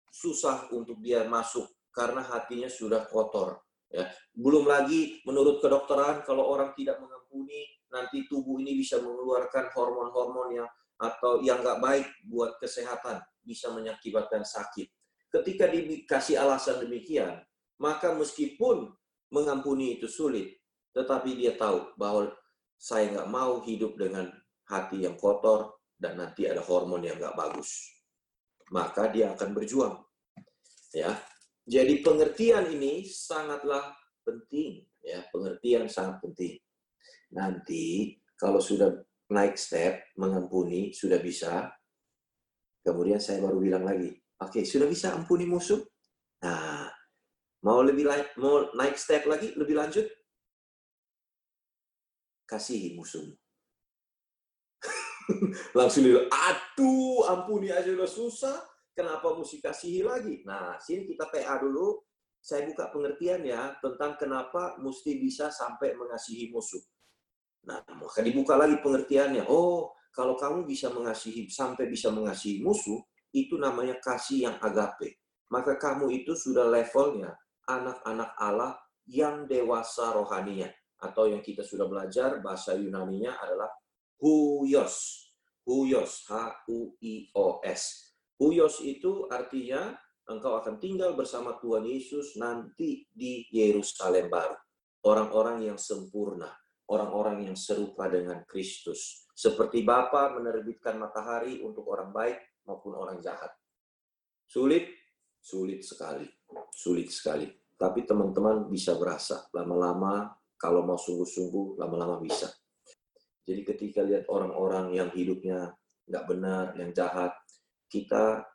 susah untuk dia masuk karena hatinya sudah kotor. Ya. Belum lagi menurut kedokteran kalau orang tidak mengampuni, nanti tubuh ini bisa mengeluarkan hormon-hormon yang atau yang nggak baik buat kesehatan, bisa mengakibatkan sakit. Ketika dikasih alasan demikian, maka meskipun mengampuni itu sulit, tetapi dia tahu bahwa saya nggak mau hidup dengan hati yang kotor dan nanti ada hormon yang nggak bagus. Maka dia akan berjuang. Ya, jadi pengertian ini sangatlah penting. Ya, pengertian sangat penting. Nanti kalau sudah naik step mengampuni sudah bisa, kemudian saya baru bilang lagi, oke okay, sudah bisa ampuni musuh. Nah, mau lebih mau naik step lagi, lebih lanjut, kasihi musuhmu. Langsung dia, aduh ampuni aja udah susah, kenapa mesti kasihi lagi? Nah, sini kita PA dulu, saya buka pengertian ya tentang kenapa mesti bisa sampai mengasihi musuh. Nah, maka dibuka lagi pengertiannya. Oh, kalau kamu bisa mengasihi sampai bisa mengasihi musuh, itu namanya kasih yang agape. Maka kamu itu sudah levelnya anak-anak Allah yang dewasa rohaninya atau yang kita sudah belajar bahasa Yunaninya adalah huios. Huios, H U I O S. Huios itu artinya engkau akan tinggal bersama Tuhan Yesus nanti di Yerusalem baru. Orang-orang yang sempurna, orang-orang yang serupa dengan Kristus. Seperti Bapa menerbitkan matahari untuk orang baik maupun orang jahat. Sulit, sulit sekali, sulit sekali. Tapi teman-teman bisa berasa lama-lama kalau mau sungguh-sungguh, lama-lama bisa. Jadi ketika lihat orang-orang yang hidupnya nggak benar, yang jahat, kita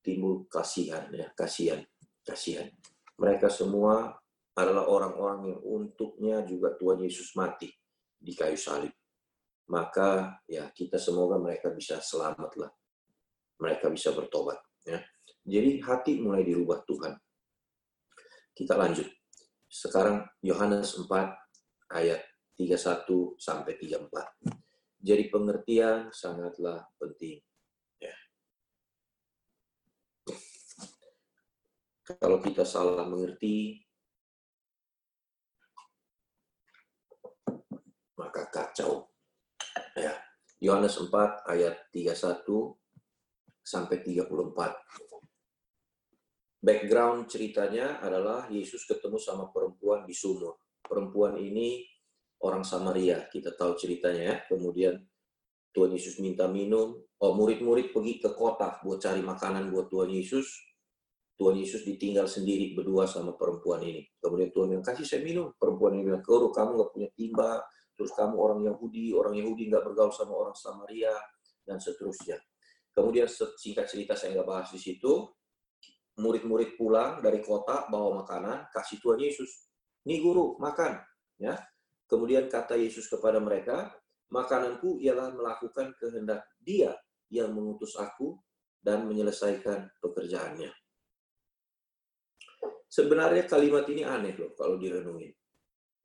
timbul kasihan ya, kasihan, kasihan. Mereka semua adalah orang-orang yang untuknya juga Tuhan Yesus mati di kayu salib. Maka ya kita semoga mereka bisa selamat lah. Mereka bisa bertobat. Ya. Jadi hati mulai dirubah Tuhan. Kita lanjut. Sekarang Yohanes 4 ayat 31 sampai 34. Jadi pengertian sangatlah penting. Ya. Kalau kita salah mengerti, maka kacau. Ya. Yohanes 4 ayat 31 sampai 34 background ceritanya adalah Yesus ketemu sama perempuan di sumur. Perempuan ini orang Samaria, kita tahu ceritanya ya. Kemudian Tuhan Yesus minta minum. Oh, murid-murid pergi ke kota buat cari makanan buat Tuhan Yesus. Tuhan Yesus ditinggal sendiri berdua sama perempuan ini. Kemudian Tuhan bilang, kasih saya minum. Perempuan ini bilang, kamu nggak punya timba. Terus kamu orang Yahudi, orang Yahudi nggak bergaul sama orang Samaria, dan seterusnya. Kemudian singkat cerita saya nggak bahas di situ murid-murid pulang dari kota bawa makanan, kasih Tuhan Yesus. Nih guru, makan. Ya. Kemudian kata Yesus kepada mereka, makananku ialah melakukan kehendak dia yang mengutus aku dan menyelesaikan pekerjaannya. Sebenarnya kalimat ini aneh loh kalau direnungin.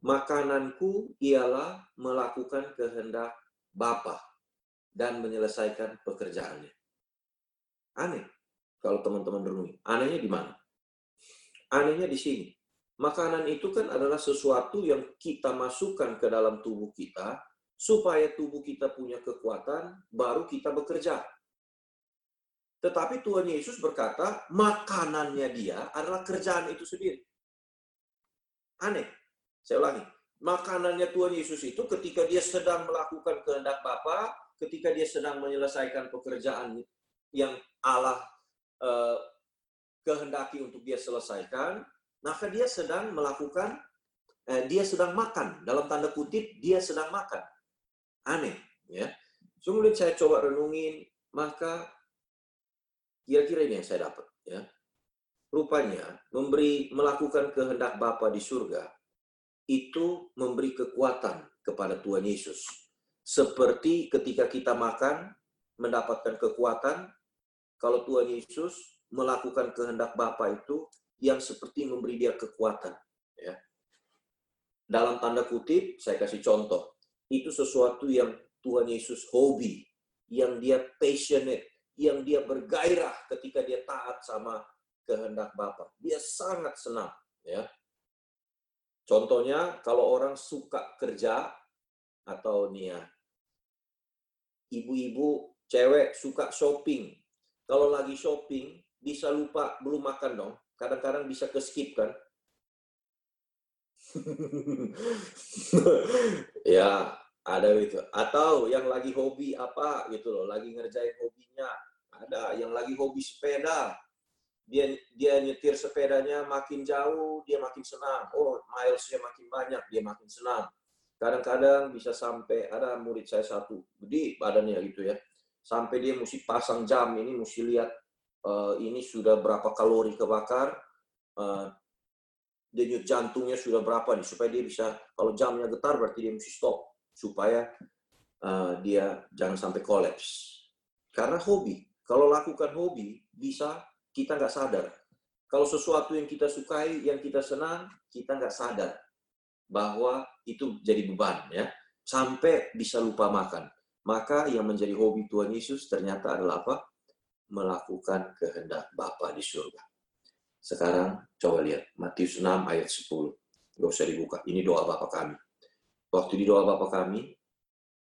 Makananku ialah melakukan kehendak Bapa dan menyelesaikan pekerjaannya. Aneh kalau teman-teman renungi. Anehnya di mana? Anehnya di sini. Makanan itu kan adalah sesuatu yang kita masukkan ke dalam tubuh kita supaya tubuh kita punya kekuatan, baru kita bekerja. Tetapi Tuhan Yesus berkata, makanannya dia adalah kerjaan itu sendiri. Aneh. Saya ulangi. Makanannya Tuhan Yesus itu ketika dia sedang melakukan kehendak Bapa, ketika dia sedang menyelesaikan pekerjaan yang Allah uh, kehendaki untuk dia selesaikan, maka dia sedang melakukan, eh, dia sedang makan. Dalam tanda kutip, dia sedang makan. Aneh, ya. Kemudian saya coba renungin, maka kira-kira ini yang saya dapat, ya. Rupanya memberi melakukan kehendak Bapa di surga itu memberi kekuatan kepada Tuhan Yesus. Seperti ketika kita makan mendapatkan kekuatan, kalau Tuhan Yesus melakukan kehendak Bapa itu yang seperti memberi dia kekuatan. Ya. Dalam tanda kutip, saya kasih contoh. Itu sesuatu yang Tuhan Yesus hobi, yang dia passionate, yang dia bergairah ketika dia taat sama kehendak Bapa. Dia sangat senang. Ya. Contohnya, kalau orang suka kerja, atau nih ya, ibu-ibu cewek suka shopping. Kalau lagi shopping, bisa lupa belum makan dong. Kadang-kadang bisa ke skip kan. ya, ada itu. Atau yang lagi hobi apa gitu loh, lagi ngerjain hobinya. Ada yang lagi hobi sepeda. Dia dia nyetir sepedanya makin jauh, dia makin senang. Oh, milesnya makin banyak, dia makin senang. Kadang-kadang bisa sampai ada murid saya satu, gede badannya gitu ya. Sampai dia mesti pasang jam ini, mesti lihat uh, ini sudah berapa kalori kebakar, uh, denyut jantungnya sudah berapa nih supaya dia bisa kalau jamnya getar berarti dia mesti stop supaya uh, dia jangan sampai kolaps. Karena hobi, kalau lakukan hobi bisa kita nggak sadar. Kalau sesuatu yang kita sukai, yang kita senang, kita nggak sadar bahwa itu jadi beban ya, sampai bisa lupa makan. Maka yang menjadi hobi Tuhan Yesus ternyata adalah apa? Melakukan kehendak Bapa di surga. Sekarang coba lihat Matius 6 ayat 10. Gak usah dibuka. Ini doa Bapa kami. Waktu di doa Bapa kami,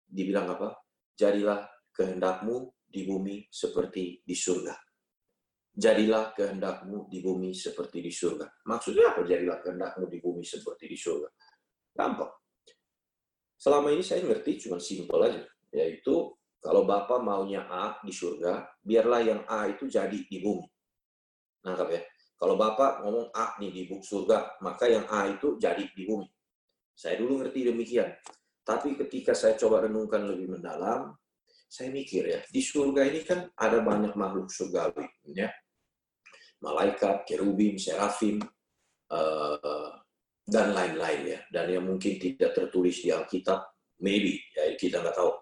dibilang apa? Jadilah kehendakmu di bumi seperti di surga. Jadilah kehendakmu di bumi seperti di surga. Maksudnya apa jadilah kehendakmu di bumi seperti di surga? Gampang. Selama ini saya ngerti cuma simpel aja. Yaitu kalau Bapak maunya A di surga, biarlah yang A itu jadi di bumi. Nangkap ya? Kalau Bapak ngomong A nih di surga, maka yang A itu jadi di bumi. Saya dulu ngerti demikian. Tapi ketika saya coba renungkan lebih mendalam, saya mikir ya, di surga ini kan ada banyak makhluk surgawi. Ya. Malaikat, kerubim, serafim, uh, dan lain-lain ya. Dan yang mungkin tidak tertulis di Alkitab, maybe, ya kita nggak tahu.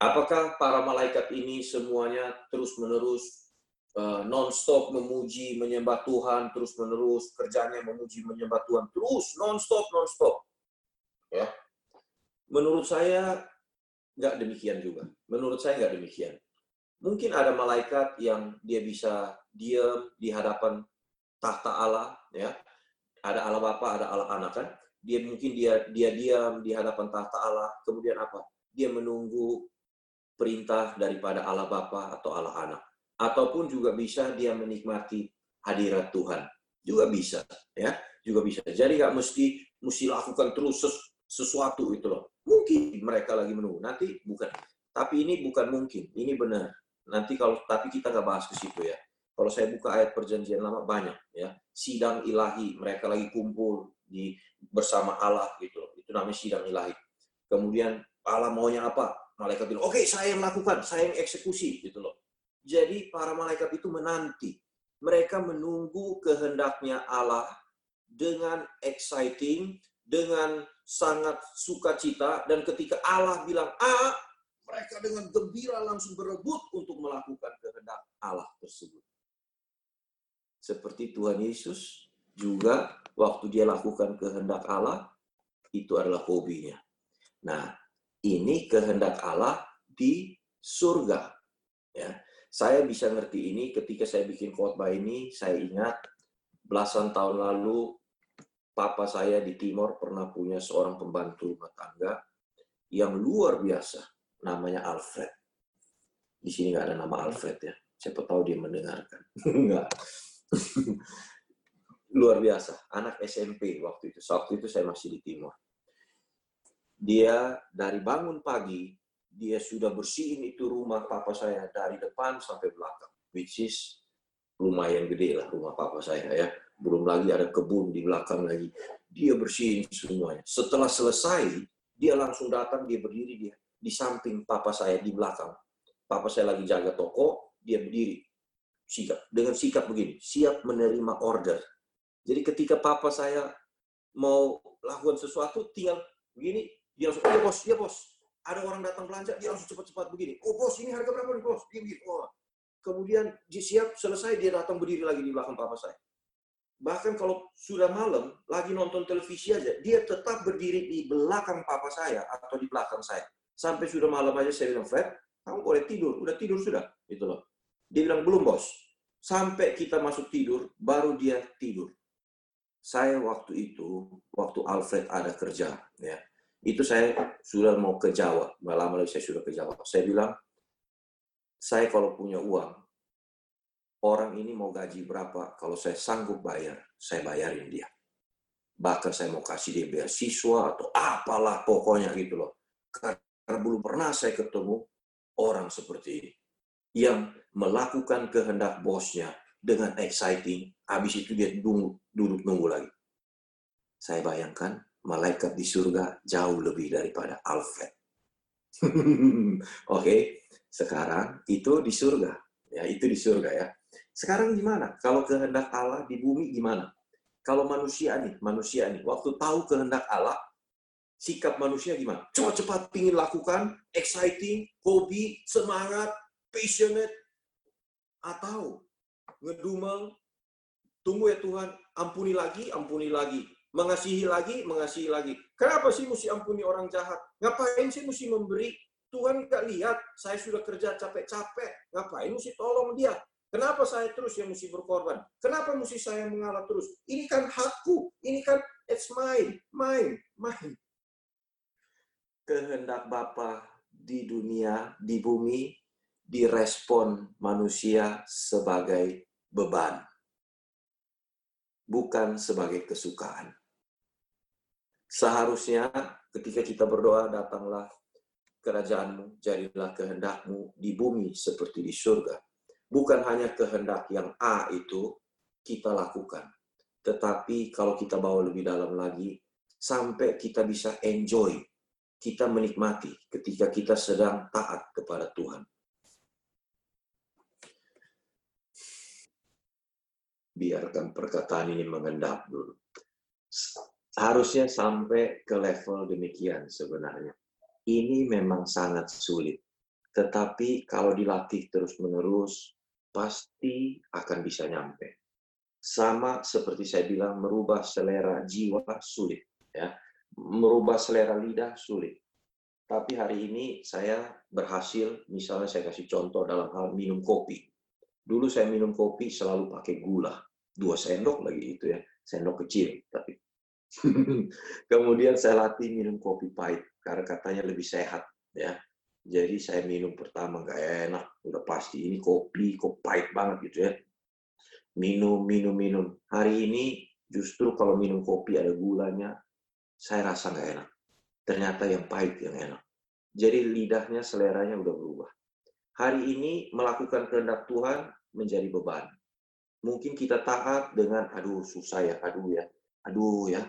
Apakah para malaikat ini semuanya terus-menerus uh, non-stop memuji, menyembah Tuhan terus-menerus, kerjanya memuji, menyembah Tuhan terus, non-stop, non-stop. Ya. Menurut saya nggak demikian juga. Menurut saya nggak demikian. Mungkin ada malaikat yang dia bisa diam di hadapan tahta Allah, ya. Ada Allah Bapa, ada Allah Anak kan. Dia mungkin dia dia diam di hadapan tahta Allah. Kemudian apa? Dia menunggu perintah daripada Allah Bapa atau Allah Anak. Ataupun juga bisa dia menikmati hadirat Tuhan. Juga bisa ya. Juga bisa. Jadi nggak mesti mesti lakukan terus sesuatu itu loh. Mungkin mereka lagi menunggu. Nanti bukan. Tapi ini bukan mungkin. Ini benar. Nanti kalau tapi kita nggak bahas ke situ ya kalau saya buka ayat perjanjian lama banyak ya. Sidang ilahi mereka lagi kumpul di bersama Allah gitu itu namanya sidang ilahi. Kemudian Allah maunya apa? Malaikat bilang oke okay, saya yang lakukan saya yang eksekusi gitu loh. Jadi para malaikat itu menanti. Mereka menunggu kehendaknya Allah dengan exciting, dengan sangat sukacita, dan ketika Allah bilang A, mereka dengan gembira langsung berebut untuk melakukan kehendak Allah tersebut. Seperti Tuhan Yesus juga waktu dia lakukan kehendak Allah, itu adalah hobinya. Nah, ini kehendak Allah di surga. Ya. Saya bisa ngerti ini ketika saya bikin khotbah ini, saya ingat belasan tahun lalu papa saya di Timor pernah punya seorang pembantu rumah tangga yang luar biasa, namanya Alfred. Di sini nggak ada nama Alfred ya, siapa tahu dia mendengarkan. Enggak. luar biasa, anak SMP waktu itu. Waktu itu saya masih di Timor. Dia dari bangun pagi dia sudah bersihin itu rumah papa saya dari depan sampai belakang, which is lumayan gede lah rumah papa saya ya. Belum lagi ada kebun di belakang lagi. Dia bersihin semuanya. Setelah selesai, dia langsung datang, dia berdiri dia di samping papa saya di belakang. Papa saya lagi jaga toko, dia berdiri sikap dengan sikap begini, siap menerima order. Jadi ketika papa saya mau lakukan sesuatu, tinggal begini, dia langsung, iya bos, iya bos, ada orang datang belanja, dia langsung cepat-cepat begini. Oh bos, ini harga berapa nih bos? Dia begini. Oh. Kemudian dia siap, selesai, dia datang berdiri lagi di belakang papa saya. Bahkan kalau sudah malam, lagi nonton televisi aja, dia tetap berdiri di belakang papa saya atau di belakang saya. Sampai sudah malam aja saya bilang, Fred, kamu boleh tidur. Udah tidur sudah. Itu loh. Dia bilang, belum bos. Sampai kita masuk tidur, baru dia tidur. Saya waktu itu, waktu Alfred ada kerja, ya Itu saya sudah mau ke Jawa, lama lagi saya sudah ke Jawa. Saya bilang, saya kalau punya uang, orang ini mau gaji berapa, kalau saya sanggup bayar, saya bayarin dia. Bahkan saya mau kasih dia beasiswa atau apalah pokoknya gitu loh. Karena belum pernah saya ketemu orang seperti ini. Yang melakukan kehendak bosnya dengan exciting, habis itu dia duduk, duduk nunggu lagi. Saya bayangkan malaikat di surga jauh lebih daripada Alfred. Oke, okay. sekarang itu di surga. Ya, itu di surga ya. Sekarang gimana? Kalau kehendak Allah di bumi gimana? Kalau manusia nih, manusia nih, waktu tahu kehendak Allah, sikap manusia gimana? Cepat-cepat pingin lakukan, exciting, hobi, semangat, passionate, atau ngedumel, tunggu ya Tuhan, ampuni lagi, ampuni lagi mengasihi lagi, mengasihi lagi. Kenapa sih mesti ampuni orang jahat? Ngapain sih mesti memberi? Tuhan nggak lihat, saya sudah kerja capek-capek. Ngapain mesti tolong dia? Kenapa saya terus yang mesti berkorban? Kenapa mesti saya mengalah terus? Ini kan hakku. Ini kan it's mine, mine, mine. Kehendak Bapa di dunia, di bumi, direspon manusia sebagai beban. Bukan sebagai kesukaan. Seharusnya ketika kita berdoa, datanglah kerajaanmu, jadilah kehendakmu di bumi seperti di surga. Bukan hanya kehendak yang A itu kita lakukan. Tetapi kalau kita bawa lebih dalam lagi, sampai kita bisa enjoy, kita menikmati ketika kita sedang taat kepada Tuhan. Biarkan perkataan ini mengendap dulu harusnya sampai ke level demikian sebenarnya. Ini memang sangat sulit. Tetapi kalau dilatih terus-menerus, pasti akan bisa nyampe. Sama seperti saya bilang, merubah selera jiwa sulit. ya Merubah selera lidah sulit. Tapi hari ini saya berhasil, misalnya saya kasih contoh dalam hal minum kopi. Dulu saya minum kopi selalu pakai gula. Dua sendok lagi itu ya, sendok kecil. Tapi Kemudian saya latih minum kopi pahit karena katanya lebih sehat ya. Jadi saya minum pertama nggak enak, udah pasti ini kopi kok pahit banget gitu ya. Minum, minum, minum. Hari ini justru kalau minum kopi ada gulanya, saya rasa nggak enak. Ternyata yang pahit yang enak. Jadi lidahnya, seleranya udah berubah. Hari ini melakukan kehendak Tuhan menjadi beban. Mungkin kita taat dengan, aduh susah ya, aduh ya aduh ya,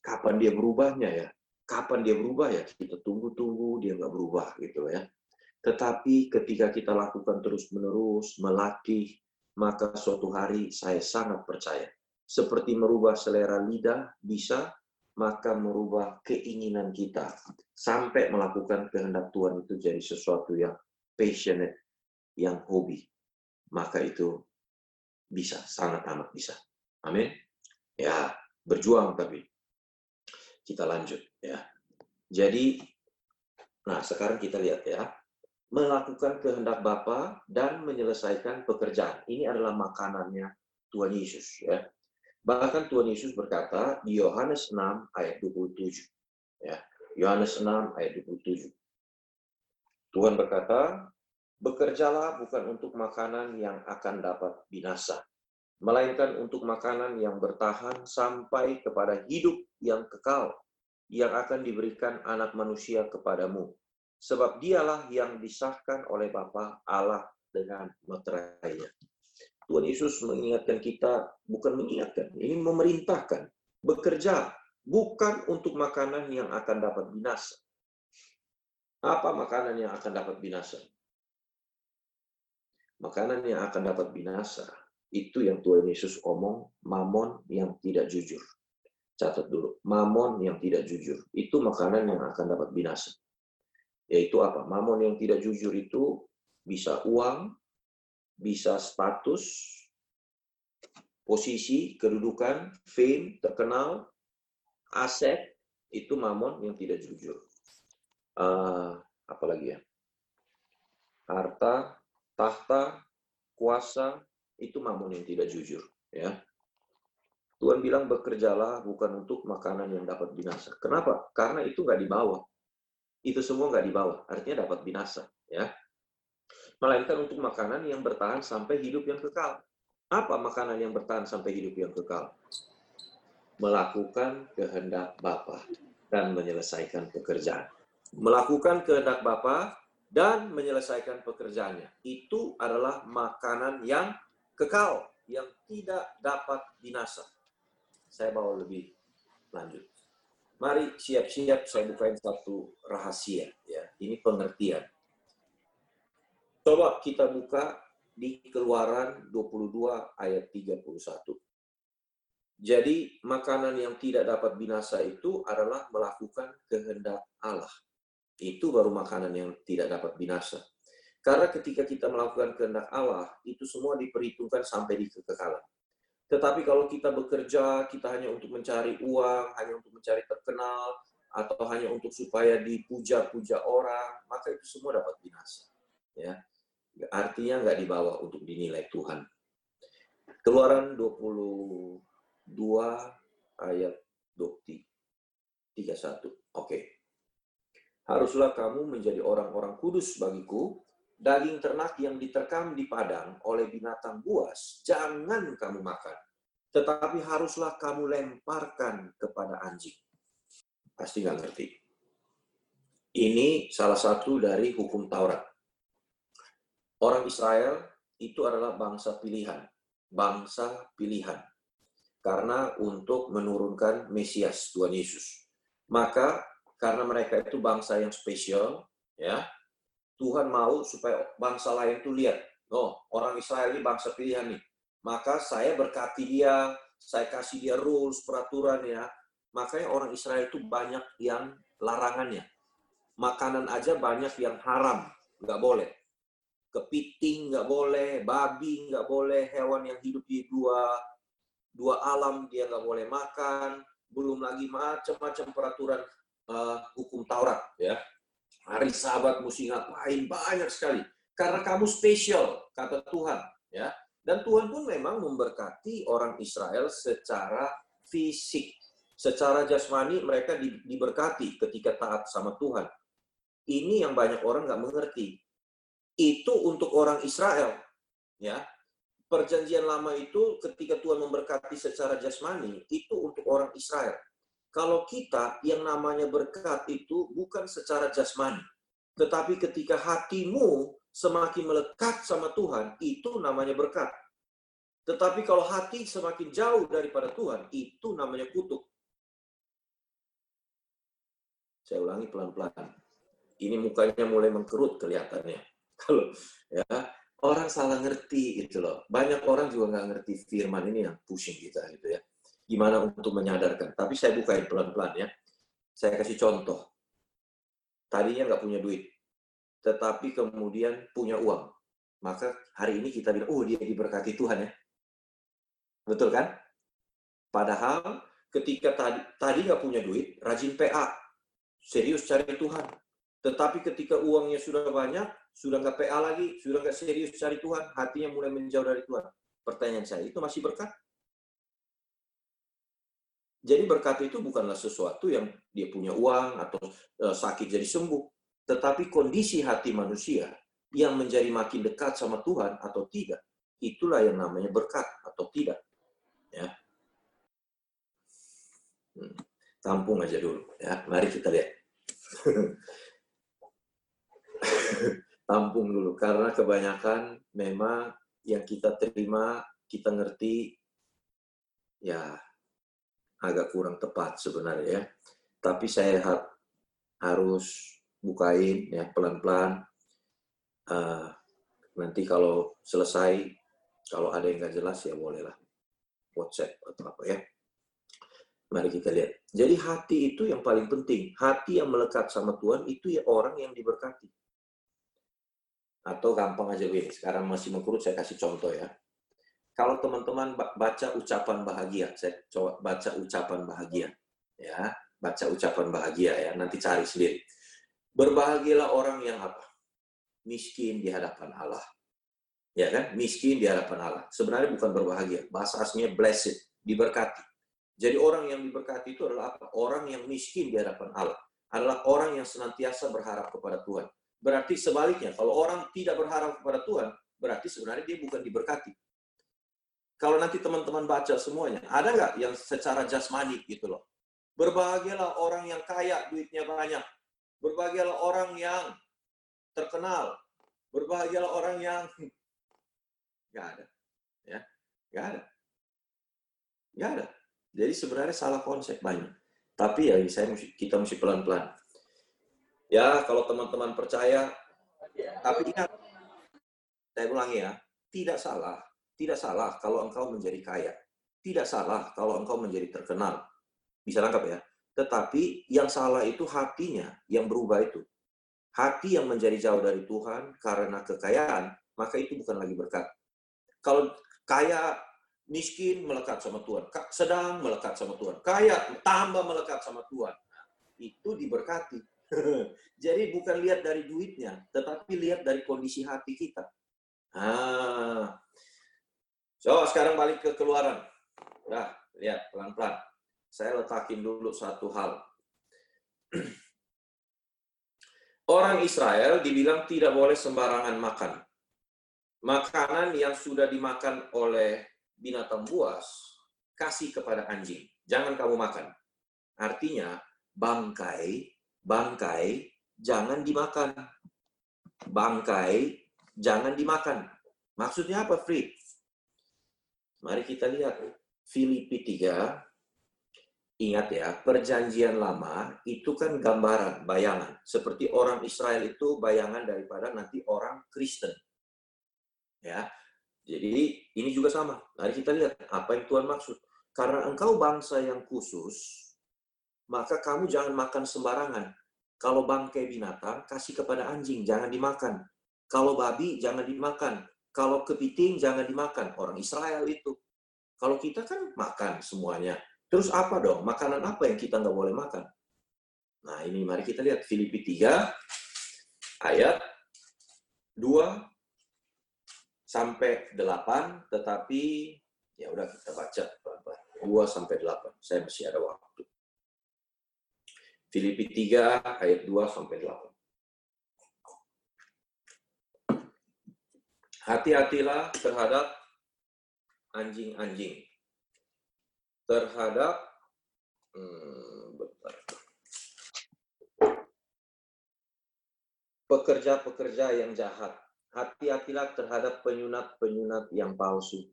kapan dia berubahnya ya? Kapan dia berubah ya? Kita tunggu-tunggu dia nggak berubah gitu ya. Tetapi ketika kita lakukan terus-menerus, melatih, maka suatu hari saya sangat percaya. Seperti merubah selera lidah bisa, maka merubah keinginan kita. Sampai melakukan kehendak Tuhan itu jadi sesuatu yang passionate, yang hobi. Maka itu bisa, sangat amat bisa. Amin. Ya, berjuang tapi kita lanjut ya. Jadi nah sekarang kita lihat ya. Melakukan kehendak Bapa dan menyelesaikan pekerjaan. Ini adalah makanannya Tuhan Yesus ya. Bahkan Tuhan Yesus berkata di Yohanes 6 ayat 27 ya. Yohanes 6 ayat 27. Tuhan berkata, "Bekerjalah bukan untuk makanan yang akan dapat binasa, melainkan untuk makanan yang bertahan sampai kepada hidup yang kekal yang akan diberikan anak manusia kepadamu. Sebab dialah yang disahkan oleh Bapa Allah dengan meterainya. Tuhan Yesus mengingatkan kita, bukan mengingatkan, ini memerintahkan, bekerja bukan untuk makanan yang akan dapat binasa. Apa makanan yang akan dapat binasa? Makanan yang akan dapat binasa itu yang Tuhan Yesus omong, mamon yang tidak jujur. Catat dulu, mamon yang tidak jujur. Itu makanan yang akan dapat binasa. Yaitu apa? Mamon yang tidak jujur itu bisa uang, bisa status, posisi, kedudukan, fame, terkenal, aset, itu mamon yang tidak jujur. Uh, apa lagi ya? Harta, tahta, kuasa, itu mamon yang tidak jujur ya Tuhan bilang bekerjalah bukan untuk makanan yang dapat binasa. Kenapa? Karena itu nggak dibawa. Itu semua nggak dibawa. Artinya dapat binasa. ya. Melainkan untuk makanan yang bertahan sampai hidup yang kekal. Apa makanan yang bertahan sampai hidup yang kekal? Melakukan kehendak Bapa dan menyelesaikan pekerjaan. Melakukan kehendak Bapa dan menyelesaikan pekerjaannya. Itu adalah makanan yang kekal, yang tidak dapat binasa. Saya bawa lebih lanjut. Mari siap-siap saya bukain satu rahasia ya. Ini pengertian. Coba kita buka di Keluaran 22 ayat 31. Jadi makanan yang tidak dapat binasa itu adalah melakukan kehendak Allah. Itu baru makanan yang tidak dapat binasa. Karena ketika kita melakukan kehendak Allah, itu semua diperhitungkan sampai di kekekalan. Tetapi kalau kita bekerja, kita hanya untuk mencari uang, hanya untuk mencari terkenal, atau hanya untuk supaya dipuja-puja orang, maka itu semua dapat binasa. Ya, artinya nggak dibawa untuk dinilai Tuhan. Keluaran 22 ayat 31. Oke. Haruslah kamu menjadi orang-orang kudus bagiku, daging ternak yang diterkam di padang oleh binatang buas, jangan kamu makan. Tetapi haruslah kamu lemparkan kepada anjing. Pasti nggak ngerti. Ini salah satu dari hukum Taurat. Orang Israel itu adalah bangsa pilihan. Bangsa pilihan. Karena untuk menurunkan Mesias, Tuhan Yesus. Maka karena mereka itu bangsa yang spesial, ya Tuhan mau supaya bangsa lain itu lihat, oh orang Israel ini bangsa pilihan nih. Maka saya berkati dia, saya kasih dia rules, peraturan ya. Makanya orang Israel itu banyak yang larangannya. Makanan aja banyak yang haram, nggak boleh. Kepiting nggak boleh, babi nggak boleh, hewan yang hidup di dua dua alam dia nggak boleh makan, belum lagi macam-macam peraturan uh, hukum Taurat ya. Hari Sabat mesti ngapain banyak sekali. Karena kamu spesial kata Tuhan ya. Dan Tuhan pun memang memberkati orang Israel secara fisik. Secara jasmani mereka diberkati ketika taat sama Tuhan. Ini yang banyak orang nggak mengerti. Itu untuk orang Israel. ya Perjanjian lama itu ketika Tuhan memberkati secara jasmani, itu untuk orang Israel. Kalau kita yang namanya berkat itu bukan secara jasmani, tetapi ketika hatimu semakin melekat sama Tuhan, itu namanya berkat. Tetapi kalau hati semakin jauh daripada Tuhan, itu namanya kutuk. Saya ulangi pelan-pelan. Ini mukanya mulai mengkerut kelihatannya. Kalau ya orang salah ngerti itu loh. Banyak orang juga nggak ngerti firman ini yang pusing kita gitu ya gimana untuk menyadarkan. Tapi saya bukain pelan-pelan ya. Saya kasih contoh. Tadinya nggak punya duit, tetapi kemudian punya uang. Maka hari ini kita bilang, oh dia diberkati Tuhan ya. Betul kan? Padahal ketika tadi tadi nggak punya duit, rajin PA, serius cari Tuhan. Tetapi ketika uangnya sudah banyak, sudah nggak PA lagi, sudah nggak serius cari Tuhan, hatinya mulai menjauh dari Tuhan. Pertanyaan saya, itu masih berkat? Jadi berkat itu bukanlah sesuatu yang dia punya uang atau uh, sakit jadi sembuh, tetapi kondisi hati manusia yang menjadi makin dekat sama Tuhan atau tidak, itulah yang namanya berkat atau tidak. Ya. Hmm. Tampung aja dulu ya. Mari kita lihat. Tampung dulu karena kebanyakan memang yang kita terima, kita ngerti ya agak kurang tepat sebenarnya ya. Tapi saya harus bukain ya pelan-pelan. Uh, nanti kalau selesai, kalau ada yang nggak jelas ya bolehlah WhatsApp atau apa ya. Mari kita lihat. Jadi hati itu yang paling penting. Hati yang melekat sama Tuhan itu ya orang yang diberkati. Atau gampang aja gue, sekarang masih mengkurut saya kasih contoh ya. Kalau teman-teman baca ucapan bahagia, saya coba baca ucapan bahagia, ya, baca ucapan bahagia ya, nanti cari sendiri. Berbahagialah orang yang apa? Miskin di hadapan Allah. Ya kan? Miskin di hadapan Allah. Sebenarnya bukan berbahagia. Bahasa aslinya blessed, diberkati. Jadi orang yang diberkati itu adalah apa? Orang yang miskin di hadapan Allah. Adalah orang yang senantiasa berharap kepada Tuhan. Berarti sebaliknya, kalau orang tidak berharap kepada Tuhan, berarti sebenarnya dia bukan diberkati. Kalau nanti teman-teman baca semuanya, ada nggak yang secara jasmani gitu loh? Berbahagialah orang yang kaya, duitnya banyak. Berbahagialah orang yang terkenal. Berbahagialah orang yang nggak ada, ya, nggak ada, nggak ada. Jadi sebenarnya salah konsep banyak. Tapi ya saya mesti, kita mesti pelan-pelan. Ya kalau teman-teman percaya, tapi ingat, saya ulangi ya, tidak salah, tidak salah kalau engkau menjadi kaya. Tidak salah kalau engkau menjadi terkenal. Bisa lengkap ya. Tetapi yang salah itu hatinya yang berubah itu. Hati yang menjadi jauh dari Tuhan karena kekayaan, maka itu bukan lagi berkat. Kalau kaya miskin melekat sama Tuhan, sedang melekat sama Tuhan, kaya tambah melekat sama Tuhan. Itu diberkati. Jadi bukan lihat dari duitnya, tetapi lihat dari kondisi hati kita. Ah. So, sekarang balik ke keluaran. Nah, lihat pelan-pelan. Saya letakin dulu satu hal. Orang Israel dibilang tidak boleh sembarangan makan. Makanan yang sudah dimakan oleh binatang buas, kasih kepada anjing. Jangan kamu makan. Artinya, bangkai, bangkai, jangan dimakan. Bangkai, jangan dimakan. Maksudnya apa, Free? Mari kita lihat. Filipi 3 Ingat ya, perjanjian lama itu kan gambaran, bayangan. Seperti orang Israel itu bayangan daripada nanti orang Kristen. Ya, jadi ini juga sama. Mari kita lihat apa yang Tuhan maksud. Karena engkau bangsa yang khusus, maka kamu jangan makan sembarangan. Kalau bangkai binatang, kasih kepada anjing, jangan dimakan. Kalau babi, jangan dimakan. Kalau kepiting, jangan dimakan. Orang Israel itu. Kalau kita kan makan semuanya. Terus apa dong? Makanan apa yang kita nggak boleh makan? Nah ini mari kita lihat Filipi 3 ayat 2 sampai 8, tetapi ya udah kita baca pelan-pelan. 2 sampai 8. Saya masih ada waktu. Filipi 3 ayat 2 sampai 8. Hati-hatilah terhadap anjing-anjing terhadap hmm, pekerja-pekerja yang jahat. Hati-hatilah terhadap penyunat-penyunat yang palsu.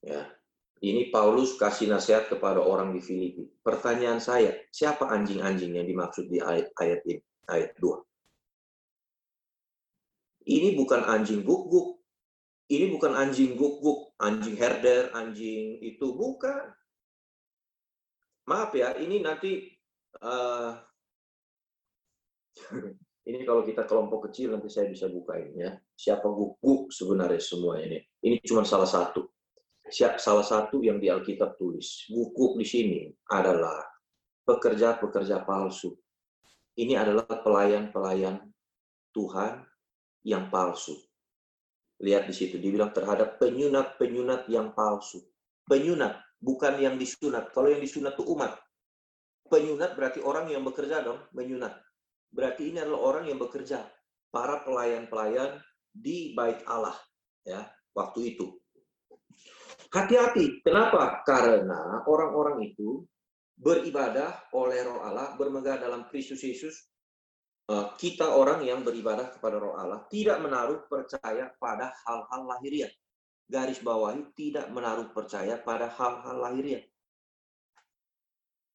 Ya, ini Paulus kasih nasihat kepada orang di Filipi. Pertanyaan saya, siapa anjing-anjing yang dimaksud di ayat, ayat ini, ayat 2? Ini bukan anjing guk-guk. Ini bukan anjing guk-guk, anjing herder, anjing itu bukan maaf ya, ini nanti uh, ini kalau kita kelompok kecil nanti saya bisa buka ini ya. Siapa guguk sebenarnya semua ini. Ini cuma salah satu. Siap salah satu yang di Alkitab tulis. Guguk di sini adalah pekerja-pekerja palsu. Ini adalah pelayan-pelayan Tuhan yang palsu. Lihat di situ, dibilang terhadap penyunat-penyunat yang palsu. Penyunat, bukan yang disunat. Kalau yang disunat itu umat. Penyunat berarti orang yang bekerja dong, menyunat. Berarti ini adalah orang yang bekerja. Para pelayan-pelayan di bait Allah. ya Waktu itu. Hati-hati. Kenapa? Karena orang-orang itu beribadah oleh roh Allah, bermegah dalam Kristus Yesus. Eh, kita orang yang beribadah kepada roh Allah tidak menaruh percaya pada hal-hal lahiriah garis bawahi tidak menaruh percaya pada hal-hal lahiriah.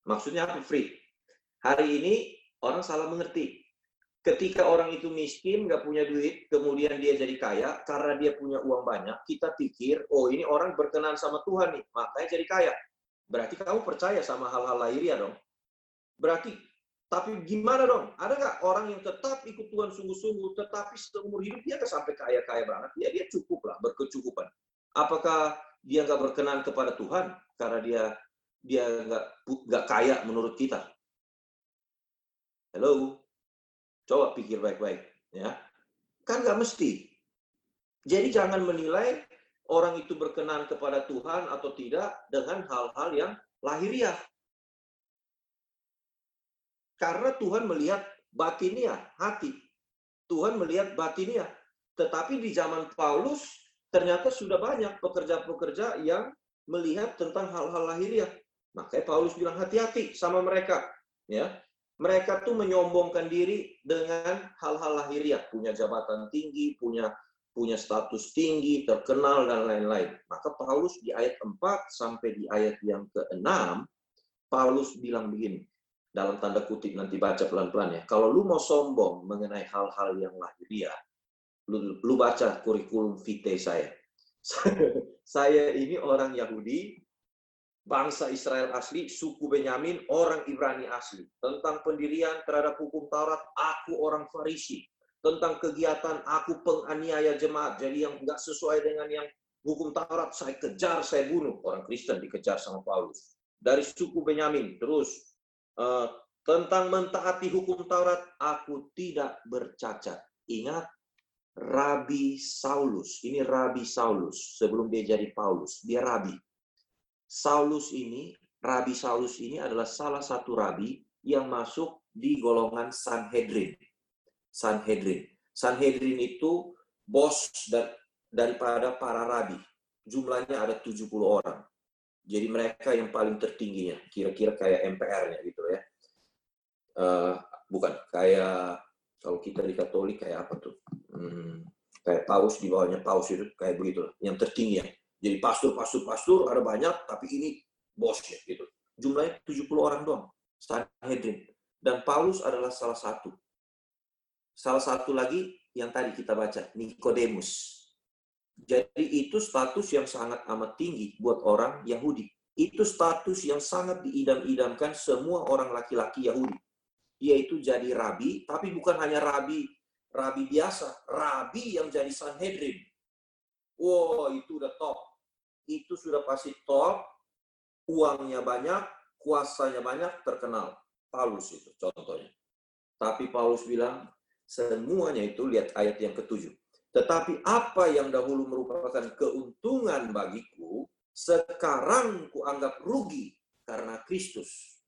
Maksudnya apa, Free? Hari ini orang salah mengerti. Ketika orang itu miskin, nggak punya duit, kemudian dia jadi kaya, karena dia punya uang banyak, kita pikir, oh ini orang berkenan sama Tuhan nih, makanya jadi kaya. Berarti kamu percaya sama hal-hal lahiriah dong. Berarti, tapi gimana dong? Ada nggak orang yang tetap ikut Tuhan sungguh-sungguh, tetapi seumur hidup dia nggak sampai kaya-kaya banget? Ya dia cukup lah, berkecukupan. Apakah dia nggak berkenan kepada Tuhan karena dia dia nggak nggak kaya menurut kita? Halo, coba pikir baik-baik, ya. Kan nggak mesti. Jadi jangan menilai orang itu berkenan kepada Tuhan atau tidak dengan hal-hal yang lahiriah. Karena Tuhan melihat batiniah, hati. Tuhan melihat batiniah. Tetapi di zaman Paulus ternyata sudah banyak pekerja-pekerja yang melihat tentang hal-hal lahiriah. Makanya Paulus bilang hati-hati sama mereka, ya. Mereka tuh menyombongkan diri dengan hal-hal lahiriah, punya jabatan tinggi, punya punya status tinggi, terkenal dan lain-lain. Maka Paulus di ayat 4 sampai di ayat yang ke-6 Paulus bilang begini, dalam tanda kutip nanti baca pelan-pelan ya. Kalau lu mau sombong mengenai hal-hal yang lahiriah, lu, lu baca kurikulum vitae saya. saya ini orang Yahudi, bangsa Israel asli, suku Benyamin, orang Ibrani asli. Tentang pendirian terhadap hukum Taurat, aku orang Farisi tentang kegiatan aku penganiaya jemaat. Jadi yang nggak sesuai dengan yang hukum Taurat, saya kejar, saya bunuh. Orang Kristen dikejar sama Paulus. Dari suku Benyamin, terus uh, tentang mentaati hukum Taurat, aku tidak bercacat. Ingat, Rabi Saulus, ini Rabi Saulus, sebelum dia jadi Paulus, dia Rabi. Saulus ini, Rabi Saulus ini adalah salah satu Rabi yang masuk di golongan Sanhedrin. Sanhedrin. Sanhedrin itu bos daripada para rabi. Jumlahnya ada 70 orang. Jadi mereka yang paling tertingginya, kira-kira kayak MPR-nya gitu ya. Uh, bukan, kayak kalau kita di Katolik kayak apa tuh? Hmm, kayak paus di bawahnya paus itu kayak begitu, yang tertinggi ya. Jadi pastor, pastor, pastor ada banyak, tapi ini bosnya gitu. Jumlahnya 70 orang doang, Sanhedrin. Dan Paulus adalah salah satu Salah satu lagi yang tadi kita baca, Nikodemus. Jadi itu status yang sangat amat tinggi buat orang Yahudi. Itu status yang sangat diidam-idamkan semua orang laki-laki Yahudi. Yaitu jadi rabi, tapi bukan hanya rabi rabi biasa, rabi yang jadi Sanhedrin. Wow, itu udah top. Itu sudah pasti top, uangnya banyak, kuasanya banyak, terkenal. Paulus itu contohnya. Tapi Paulus bilang, Semuanya itu lihat ayat yang ketujuh. Tetapi apa yang dahulu merupakan keuntungan bagiku, sekarang kuanggap rugi karena Kristus.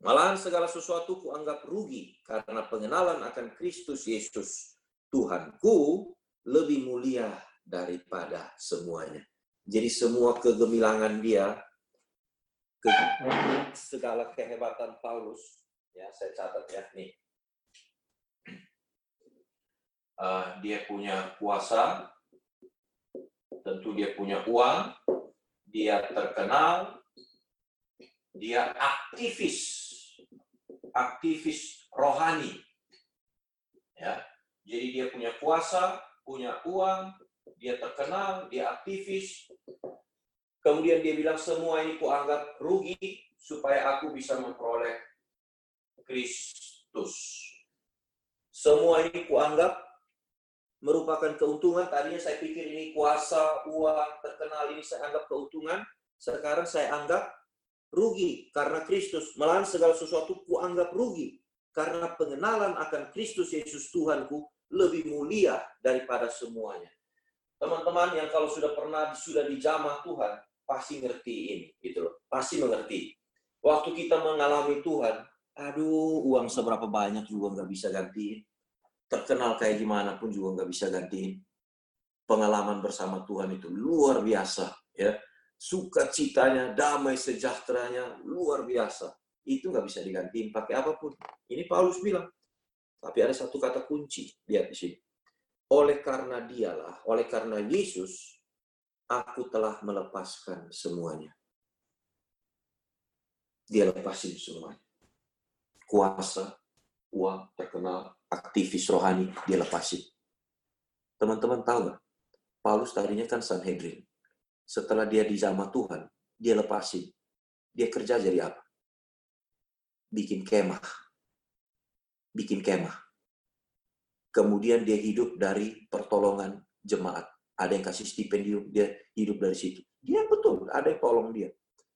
Malahan segala sesuatu kuanggap rugi karena pengenalan akan Kristus Yesus, Tuhanku, lebih mulia daripada semuanya. Jadi semua kegemilangan dia, segala kehebatan Paulus, ya saya catat ya nih uh, dia punya kuasa. Tentu dia punya uang. Dia terkenal. Dia aktivis. Aktivis rohani. Ya. Jadi dia punya kuasa punya uang. Dia terkenal dia aktivis. Kemudian dia bilang semua ini kuanggap rugi supaya aku bisa memperoleh Kristus. Semua ini kuanggap merupakan keuntungan. Tadinya saya pikir ini kuasa, uang, terkenal ini saya anggap keuntungan. Sekarang saya anggap rugi karena Kristus. Malahan segala sesuatu kuanggap rugi karena pengenalan akan Kristus Yesus Tuhanku lebih mulia daripada semuanya. Teman-teman yang kalau sudah pernah sudah dijamah Tuhan pasti ngerti ini, gitu loh. Pasti mengerti. Waktu kita mengalami Tuhan, aduh uang seberapa banyak juga nggak bisa gantiin. Terkenal kayak gimana pun juga nggak bisa gantiin. Pengalaman bersama Tuhan itu luar biasa. ya Sukacitanya, damai sejahteranya luar biasa. Itu nggak bisa digantiin pakai apa pun. Ini Paulus bilang. Tapi ada satu kata kunci, lihat di sini. Oleh karena dialah, oleh karena Yesus, aku telah melepaskan semuanya. Dia lepasin semuanya kuasa, uang, terkenal, aktivis rohani, dia lepasin. Teman-teman tahu nggak? Paulus tadinya kan Sanhedrin. Setelah dia dijamah Tuhan, dia lepasin. Dia kerja jadi apa? Bikin kemah. Bikin kemah. Kemudian dia hidup dari pertolongan jemaat. Ada yang kasih stipendium, dia hidup dari situ. Dia betul, ada yang tolong dia.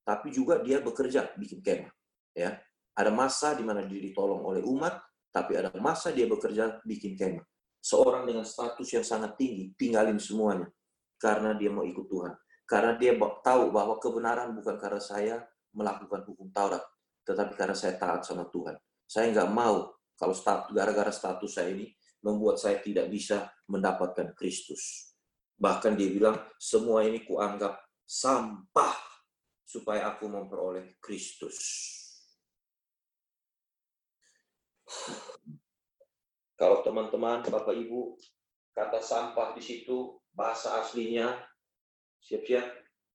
Tapi juga dia bekerja, bikin kemah. Ya, ada masa di mana dia ditolong oleh umat, tapi ada masa dia bekerja bikin kemah. Seorang dengan status yang sangat tinggi, tinggalin semuanya. Karena dia mau ikut Tuhan. Karena dia tahu bahwa kebenaran bukan karena saya melakukan hukum Taurat, tetapi karena saya taat sama Tuhan. Saya nggak mau kalau gara-gara status saya ini membuat saya tidak bisa mendapatkan Kristus. Bahkan dia bilang, semua ini kuanggap sampah supaya aku memperoleh Kristus. Kalau teman-teman, Bapak Ibu, kata sampah di situ, bahasa aslinya, siap-siap,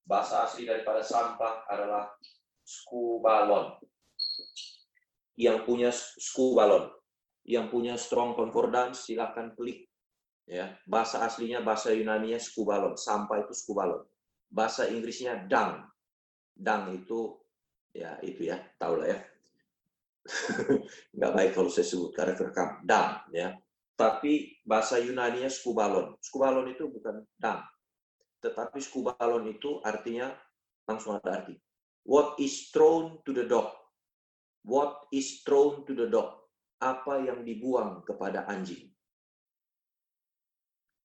bahasa asli daripada sampah adalah skubalon. Yang punya skubalon, yang punya strong concordance, silakan klik. Ya, bahasa aslinya, bahasa Yunani-nya skubalon, sampah itu skubalon. Bahasa Inggrisnya dung. Dung itu, ya itu ya, tahu lah ya nggak baik kalau saya sebut karena kerekam dam ya. Tapi bahasa Yunani-nya skubalon. Skubalon itu bukan dam. Tetapi skubalon itu artinya langsung ada arti. What is thrown to the dog? What is thrown to the dog? Apa yang dibuang kepada anjing?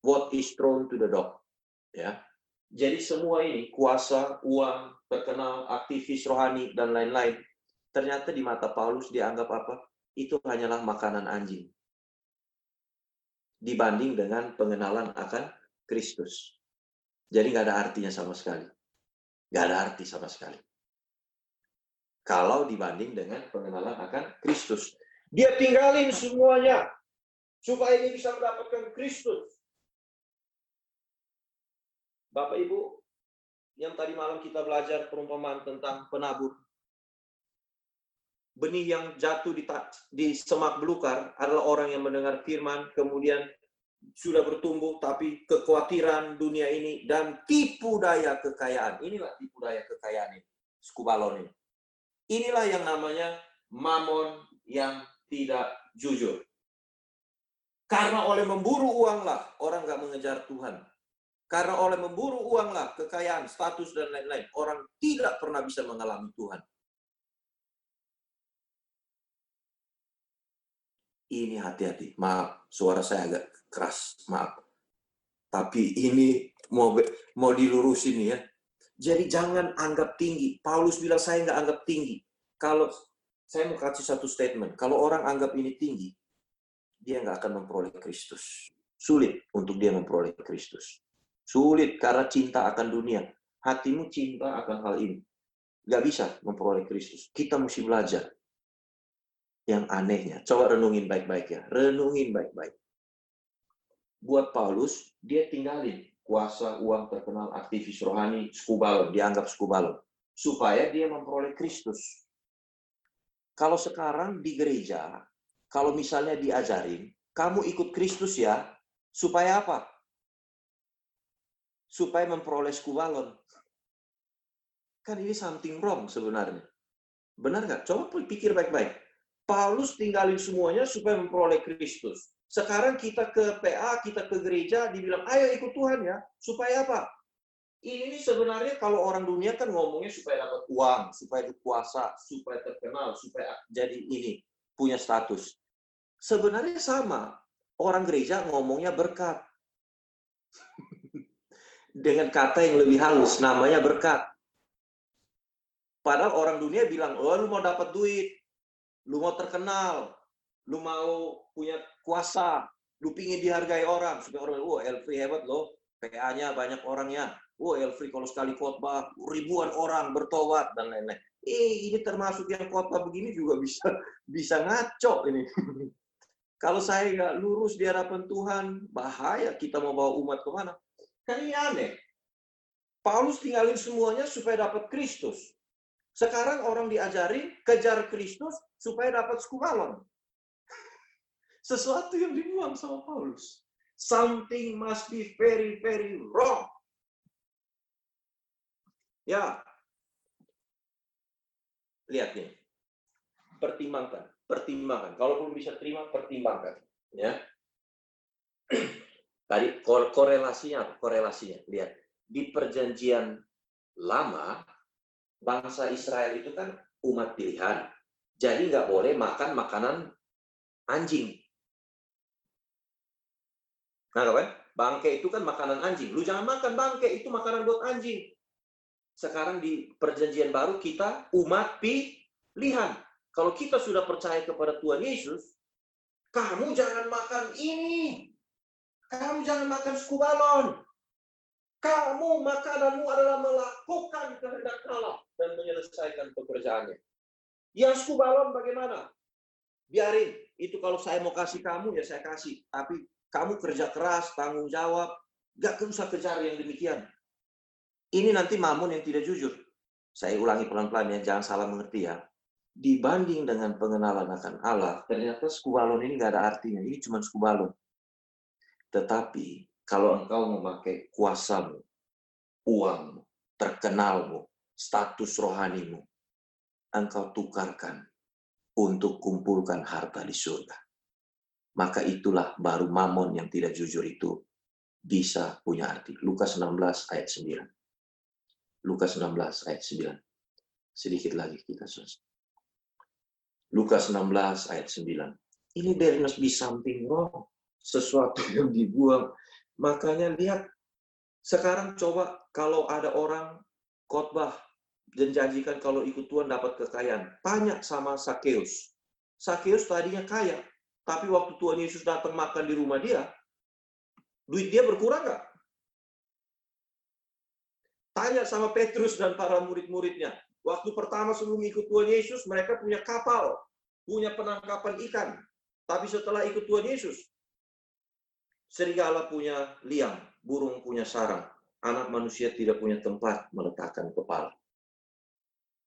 What is thrown to the dog? Ya. Jadi semua ini kuasa uang terkenal aktivis rohani dan lain-lain Ternyata di mata Paulus dianggap apa? Itu hanyalah makanan anjing. Dibanding dengan pengenalan akan Kristus. Jadi nggak ada artinya sama sekali. Nggak ada arti sama sekali. Kalau dibanding dengan pengenalan akan Kristus. Dia tinggalin semuanya. Supaya dia bisa mendapatkan Kristus. Bapak Ibu, yang tadi malam kita belajar perumpamaan tentang penabur benih yang jatuh di, di semak belukar adalah orang yang mendengar firman, kemudian sudah bertumbuh, tapi kekhawatiran dunia ini dan tipu daya kekayaan. Inilah tipu daya kekayaan ini, skubalon ini. Inilah yang namanya mamon yang tidak jujur. Karena oleh memburu uanglah orang nggak mengejar Tuhan. Karena oleh memburu uanglah kekayaan, status dan lain-lain, orang tidak pernah bisa mengalami Tuhan. Ini hati-hati. Maaf, suara saya agak keras. Maaf. Tapi ini mau mau dilurusin ya. Jadi jangan anggap tinggi. Paulus bilang saya nggak anggap tinggi. Kalau saya mau kasih satu statement, kalau orang anggap ini tinggi, dia nggak akan memperoleh Kristus. Sulit untuk dia memperoleh Kristus. Sulit karena cinta akan dunia. Hatimu cinta akan hal ini. Nggak bisa memperoleh Kristus. Kita mesti belajar yang anehnya. Coba renungin baik-baik ya. Renungin baik-baik. Buat Paulus, dia tinggalin kuasa uang terkenal aktivis rohani skubalon, dianggap skubalon. Supaya dia memperoleh Kristus. Kalau sekarang di gereja, kalau misalnya diajarin, kamu ikut Kristus ya, supaya apa? Supaya memperoleh skubalon. Kan ini something wrong sebenarnya. Benar nggak? Coba pikir baik-baik Paulus tinggalin semuanya supaya memperoleh Kristus. Sekarang kita ke PA, kita ke gereja, dibilang, ayo ikut Tuhan ya. Supaya apa? Ini sebenarnya kalau orang dunia kan ngomongnya supaya dapat uang, supaya kuasa, supaya terkenal, supaya jadi ini, punya status. Sebenarnya sama. Orang gereja ngomongnya berkat. Dengan kata yang lebih halus, namanya berkat. Padahal orang dunia bilang, oh lu mau dapat duit, lu mau terkenal, lu mau punya kuasa, lu pingin dihargai orang supaya orang, wah Elfri hebat loh, PA-nya banyak orangnya, wah Elfri kalau sekali khotbah ribuan orang bertobat dan lain-lain. Eh, ini termasuk yang khotbah begini juga bisa bisa ngaco ini. kalau saya nggak lurus di hadapan Tuhan, bahaya kita mau bawa umat ke mana? Kan ini aneh. Paulus tinggalin semuanya supaya dapat Kristus. Sekarang orang diajari kejar Kristus supaya dapat skubalon. Sesuatu yang dibuang sama Paulus. Something must be very, very wrong. Ya. Lihat nih. Pertimbangkan. Pertimbangkan. Kalau belum bisa terima, pertimbangkan. Ya. Tadi korelasinya, korelasinya. Lihat. Di perjanjian lama, bangsa Israel itu kan umat pilihan. Jadi nggak boleh makan makanan anjing. Nah, kan? Bangke itu kan makanan anjing. Lu jangan makan bangke, itu makanan buat anjing. Sekarang di perjanjian baru kita umat pilihan. Kalau kita sudah percaya kepada Tuhan Yesus, kamu jangan makan ini. Kamu jangan makan skubalon. Kamu makananmu adalah melakukan kehendak Allah dan menyelesaikan pekerjaannya. Yang skubalon bagaimana? Biarin, itu kalau saya mau kasih kamu ya saya kasih. Tapi kamu kerja keras, tanggung jawab, gak usah kejar yang demikian. Ini nanti mamun yang tidak jujur. Saya ulangi pelan-pelan ya, jangan salah mengerti ya. Dibanding dengan pengenalan akan Allah, ternyata skubalon ini gak ada artinya. Ini cuma skubalon. Tetapi kalau engkau memakai kuasamu, uangmu, terkenalmu, status rohanimu, engkau tukarkan untuk kumpulkan harta di surga maka itulah baru mamon yang tidak jujur itu bisa punya arti. Lukas 16 ayat 9. Lukas 16 ayat 9. Sedikit lagi kita selesai. Lukas 16 ayat 9. Ini there must be something wrong. Sesuatu yang dibuang. Makanya lihat, sekarang coba kalau ada orang khotbah dan janjikan kalau ikut Tuhan dapat kekayaan. Tanya sama Sakeus. Sakeus tadinya kaya, tapi waktu Tuhan Yesus datang makan di rumah dia, duit dia berkurang nggak? Tanya sama Petrus dan para murid-muridnya. Waktu pertama sebelum ikut Tuhan Yesus, mereka punya kapal, punya penangkapan ikan. Tapi setelah ikut Tuhan Yesus, serigala punya liang, burung punya sarang. Anak manusia tidak punya tempat meletakkan kepala.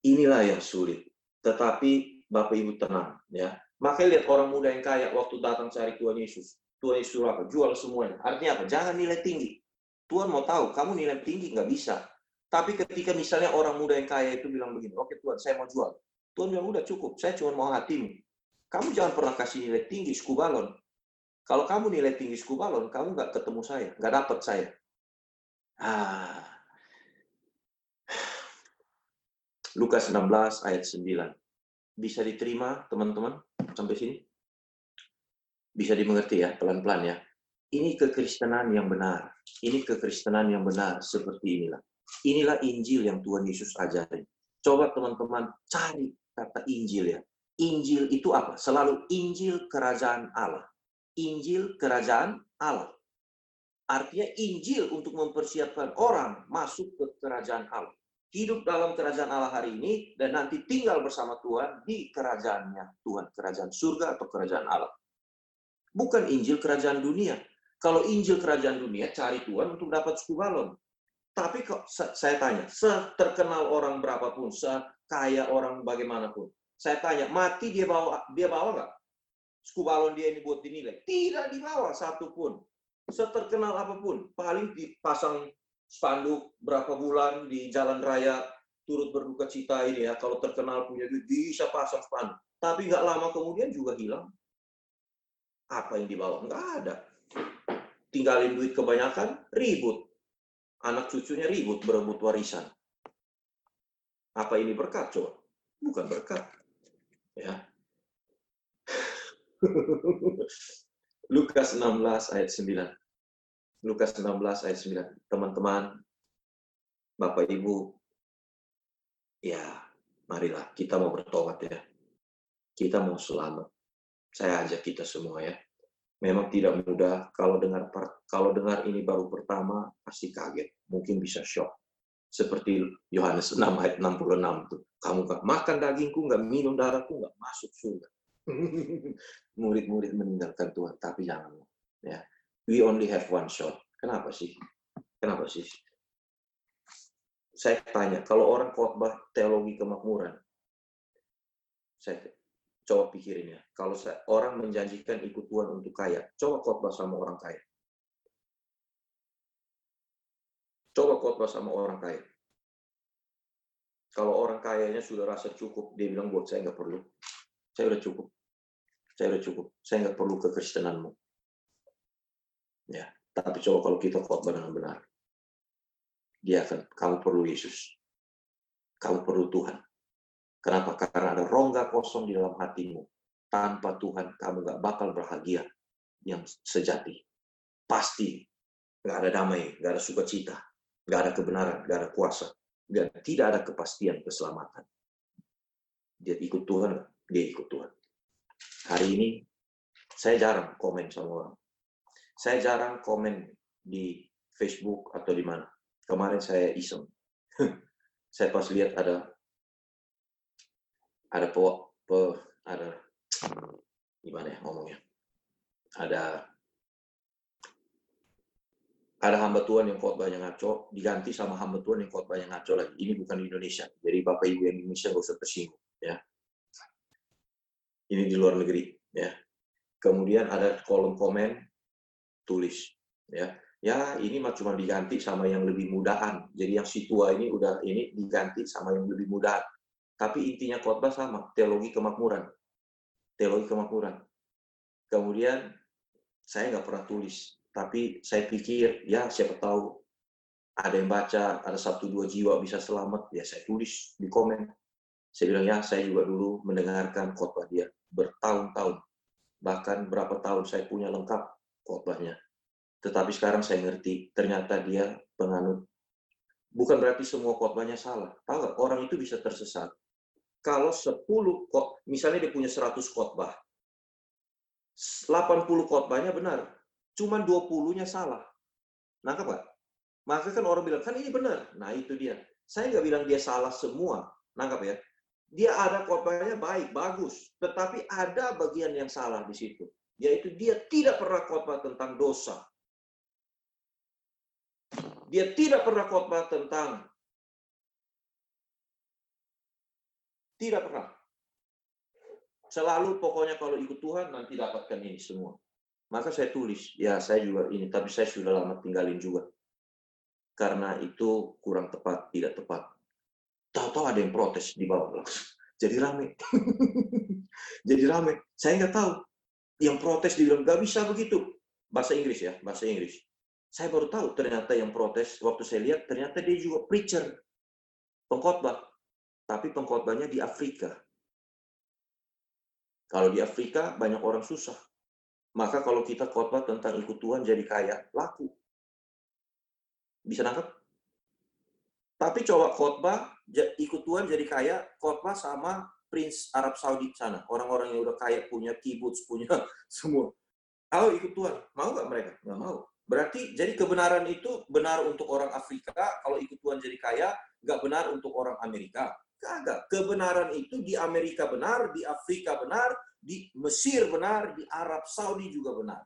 Inilah yang sulit. Tetapi Bapak Ibu tenang, ya Makanya lihat orang muda yang kaya waktu datang cari Tuhan Yesus. Tuhan Yesus apa? Jual semuanya. Artinya apa? Jangan nilai tinggi. Tuhan mau tahu, kamu nilai tinggi nggak bisa. Tapi ketika misalnya orang muda yang kaya itu bilang begini, oke Tuhan, saya mau jual. Tuhan bilang, udah cukup, saya cuma mau hatimu. Kamu jangan pernah kasih nilai tinggi skubalon. Kalau kamu nilai tinggi skubalon, kamu nggak ketemu saya, nggak dapat saya. Ah. Lukas 16 ayat 9. Bisa diterima, teman-teman? sampai sini? Bisa dimengerti ya, pelan-pelan ya. Ini kekristenan yang benar. Ini kekristenan yang benar seperti inilah. Inilah Injil yang Tuhan Yesus ajarin. Coba teman-teman cari kata Injil ya. Injil itu apa? Selalu Injil kerajaan Allah. Injil kerajaan Allah. Artinya Injil untuk mempersiapkan orang masuk ke kerajaan Allah hidup dalam kerajaan Allah hari ini dan nanti tinggal bersama Tuhan di kerajaannya Tuhan, kerajaan surga atau kerajaan Allah. Bukan Injil kerajaan dunia. Kalau Injil kerajaan dunia cari Tuhan untuk dapat suku balon. Tapi kok saya tanya, seterkenal orang berapapun, sekaya orang bagaimanapun, saya tanya, mati dia bawa dia bawa nggak? Suku balon dia ini buat dinilai? Tidak dibawa satupun. Seterkenal apa pun, paling dipasang spanduk berapa bulan di jalan raya turut berduka cita ini ya. Kalau terkenal punya duit bisa pasang spanduk. Tapi nggak lama kemudian juga hilang. Apa yang dibawa? Nggak ada. Tinggalin duit kebanyakan ribut. Anak cucunya ribut berebut warisan. Apa ini berkat coba? Bukan berkat ya Lukas 16 ayat 9 Lukas 16 ayat 9. Teman-teman, Bapak Ibu, ya marilah kita mau bertobat ya. Kita mau selamat. Saya ajak kita semua ya. Memang tidak mudah kalau dengar kalau dengar ini baru pertama pasti kaget, mungkin bisa shock. Seperti Yohanes 6 ayat 66 tuh. Kamu nggak makan dagingku, nggak minum darahku, nggak masuk surga. Murid-murid meninggalkan Tuhan, tapi jangan. Ya, we only have one shot. Kenapa sih? Kenapa sih? Saya tanya, kalau orang khotbah teologi kemakmuran, saya coba pikirin ya, kalau saya, orang menjanjikan ikut Tuhan untuk kaya, coba khotbah sama orang kaya. Coba khotbah sama orang kaya. Kalau orang kayanya sudah rasa cukup, dia bilang buat saya nggak perlu. Saya udah cukup. Saya udah cukup. Saya nggak perlu kekristenanmu. Ya, tapi coba kalau kita khotbah dengan benar, dia akan kamu perlu Yesus, kamu perlu Tuhan. Kenapa? Karena ada rongga kosong di dalam hatimu. Tanpa Tuhan kamu gak bakal bahagia yang sejati. Pasti nggak ada damai, nggak ada sukacita, nggak ada kebenaran, nggak ada kuasa, dan tidak ada kepastian keselamatan. Dia ikut Tuhan, dia ikut Tuhan. Hari ini saya jarang komen sama orang. Saya jarang komen di Facebook atau di mana. Kemarin saya iseng. saya pas lihat ada ada pe, pe, ada gimana ya ngomongnya ada ada hamba Tuhan yang khotbahnya ngaco diganti sama hamba Tuhan yang khotbahnya ngaco lagi ini bukan di Indonesia jadi bapak ibu yang Indonesia nggak usah tersinggung ya ini di luar negeri ya. Kemudian ada kolom komen tulis ya. Ya ini mah cuma diganti sama yang lebih mudahan jadi yang si tua ini udah ini diganti sama yang lebih mudahan tapi intinya khotbah sama teologi kemakmuran. Teologi kemakmuran. Kemudian saya nggak pernah tulis. Tapi saya pikir ya siapa tahu ada yang baca ada satu dua jiwa bisa selamat. Ya saya tulis di komen saya bilang ya saya juga dulu mendengarkan khotbah dia bertahun-tahun. Bahkan berapa tahun saya punya lengkap khotbahnya. Tetapi sekarang saya ngerti ternyata dia penganut. Bukan berarti semua khotbahnya salah. Tahu orang itu bisa tersesat. Kalau 10 kok misalnya dia punya 100 khotbah 80 khotbahnya benar cuman 20-nya salah. Nangkap nggak? Maka kan orang bilang kan ini benar. Nah itu dia. Saya nggak bilang dia salah semua. Nangkap ya dia ada khotbahnya baik bagus tetapi ada bagian yang salah di situ yaitu dia tidak pernah khotbah tentang dosa dia tidak pernah khotbah tentang tidak pernah. Selalu pokoknya kalau ikut Tuhan nanti dapatkan ini semua. Maka saya tulis, ya saya juga ini, tapi saya sudah lama tinggalin juga. Karena itu kurang tepat, tidak tepat. Tahu-tahu ada yang protes di bawah Jadi rame. Jadi rame. Saya nggak tahu. Yang protes dibilang, nggak bisa begitu. Bahasa Inggris ya, bahasa Inggris. Saya baru tahu ternyata yang protes, waktu saya lihat, ternyata dia juga preacher. Pengkhotbah tapi pengkhotbahnya di Afrika. Kalau di Afrika banyak orang susah. Maka kalau kita khotbah tentang ikut Tuhan jadi kaya, laku. Bisa nangkep? Tapi coba khotbah ikut Tuhan jadi kaya, khotbah sama Prince Arab Saudi sana. Orang-orang yang udah kaya punya kibbutz, punya semua. Kalau ikut Tuhan, mau nggak mereka? Nggak mau. Berarti jadi kebenaran itu benar untuk orang Afrika, kalau ikut Tuhan jadi kaya, nggak benar untuk orang Amerika. Kagak. Kebenaran itu di Amerika benar, di Afrika benar, di Mesir benar, di Arab Saudi juga benar.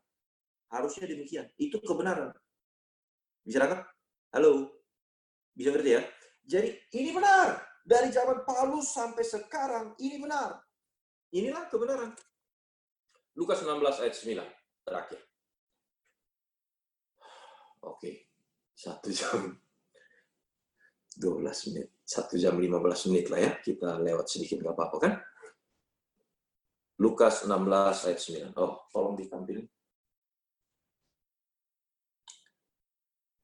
Harusnya demikian. Itu kebenaran. Bisa nangkap? Halo? Bisa ngerti ya? Jadi ini benar. Dari zaman Paulus sampai sekarang, ini benar. Inilah kebenaran. Lukas 16 ayat 9. Terakhir. Oke. Satu jam. 12 menit. 1 jam 15 menit lah ya. Kita lewat sedikit nggak apa-apa kan? Lukas 16 ayat 9. Oh, tolong ditampilin.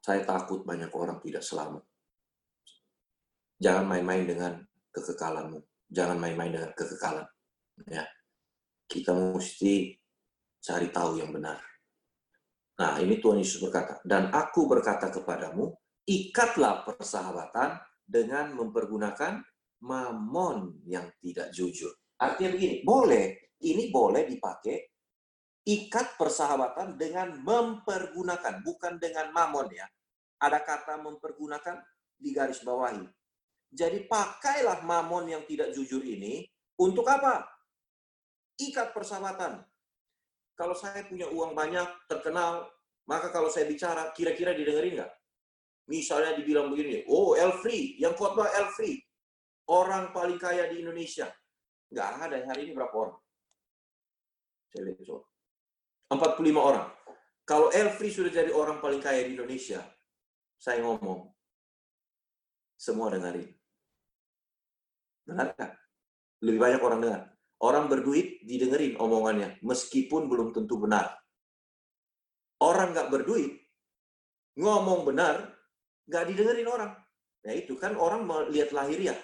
Saya takut banyak orang tidak selamat. Jangan main-main dengan kekekalanmu. Jangan main-main dengan kekekalan. Ya. Kita mesti cari tahu yang benar. Nah, ini Tuhan Yesus berkata, dan aku berkata kepadamu, ikatlah persahabatan dengan mempergunakan mamon yang tidak jujur. Artinya begini, boleh, ini boleh dipakai ikat persahabatan dengan mempergunakan, bukan dengan mamon ya. Ada kata mempergunakan di garis bawahi. Jadi pakailah mamon yang tidak jujur ini untuk apa? Ikat persahabatan. Kalau saya punya uang banyak, terkenal, maka kalau saya bicara, kira-kira didengerin nggak? Misalnya dibilang begini, oh Elfree, yang khotbah Elfree, orang paling kaya di Indonesia. Nggak ada, hari ini berapa orang? Saya lihat so. 45 orang. Kalau Elfree sudah jadi orang paling kaya di Indonesia, saya ngomong, semua dengarin. Benar kan? Lebih banyak orang dengar. Orang berduit didengerin omongannya, meskipun belum tentu benar. Orang nggak berduit, ngomong benar, nggak didengerin orang. Ya itu kan orang melihat lahiriah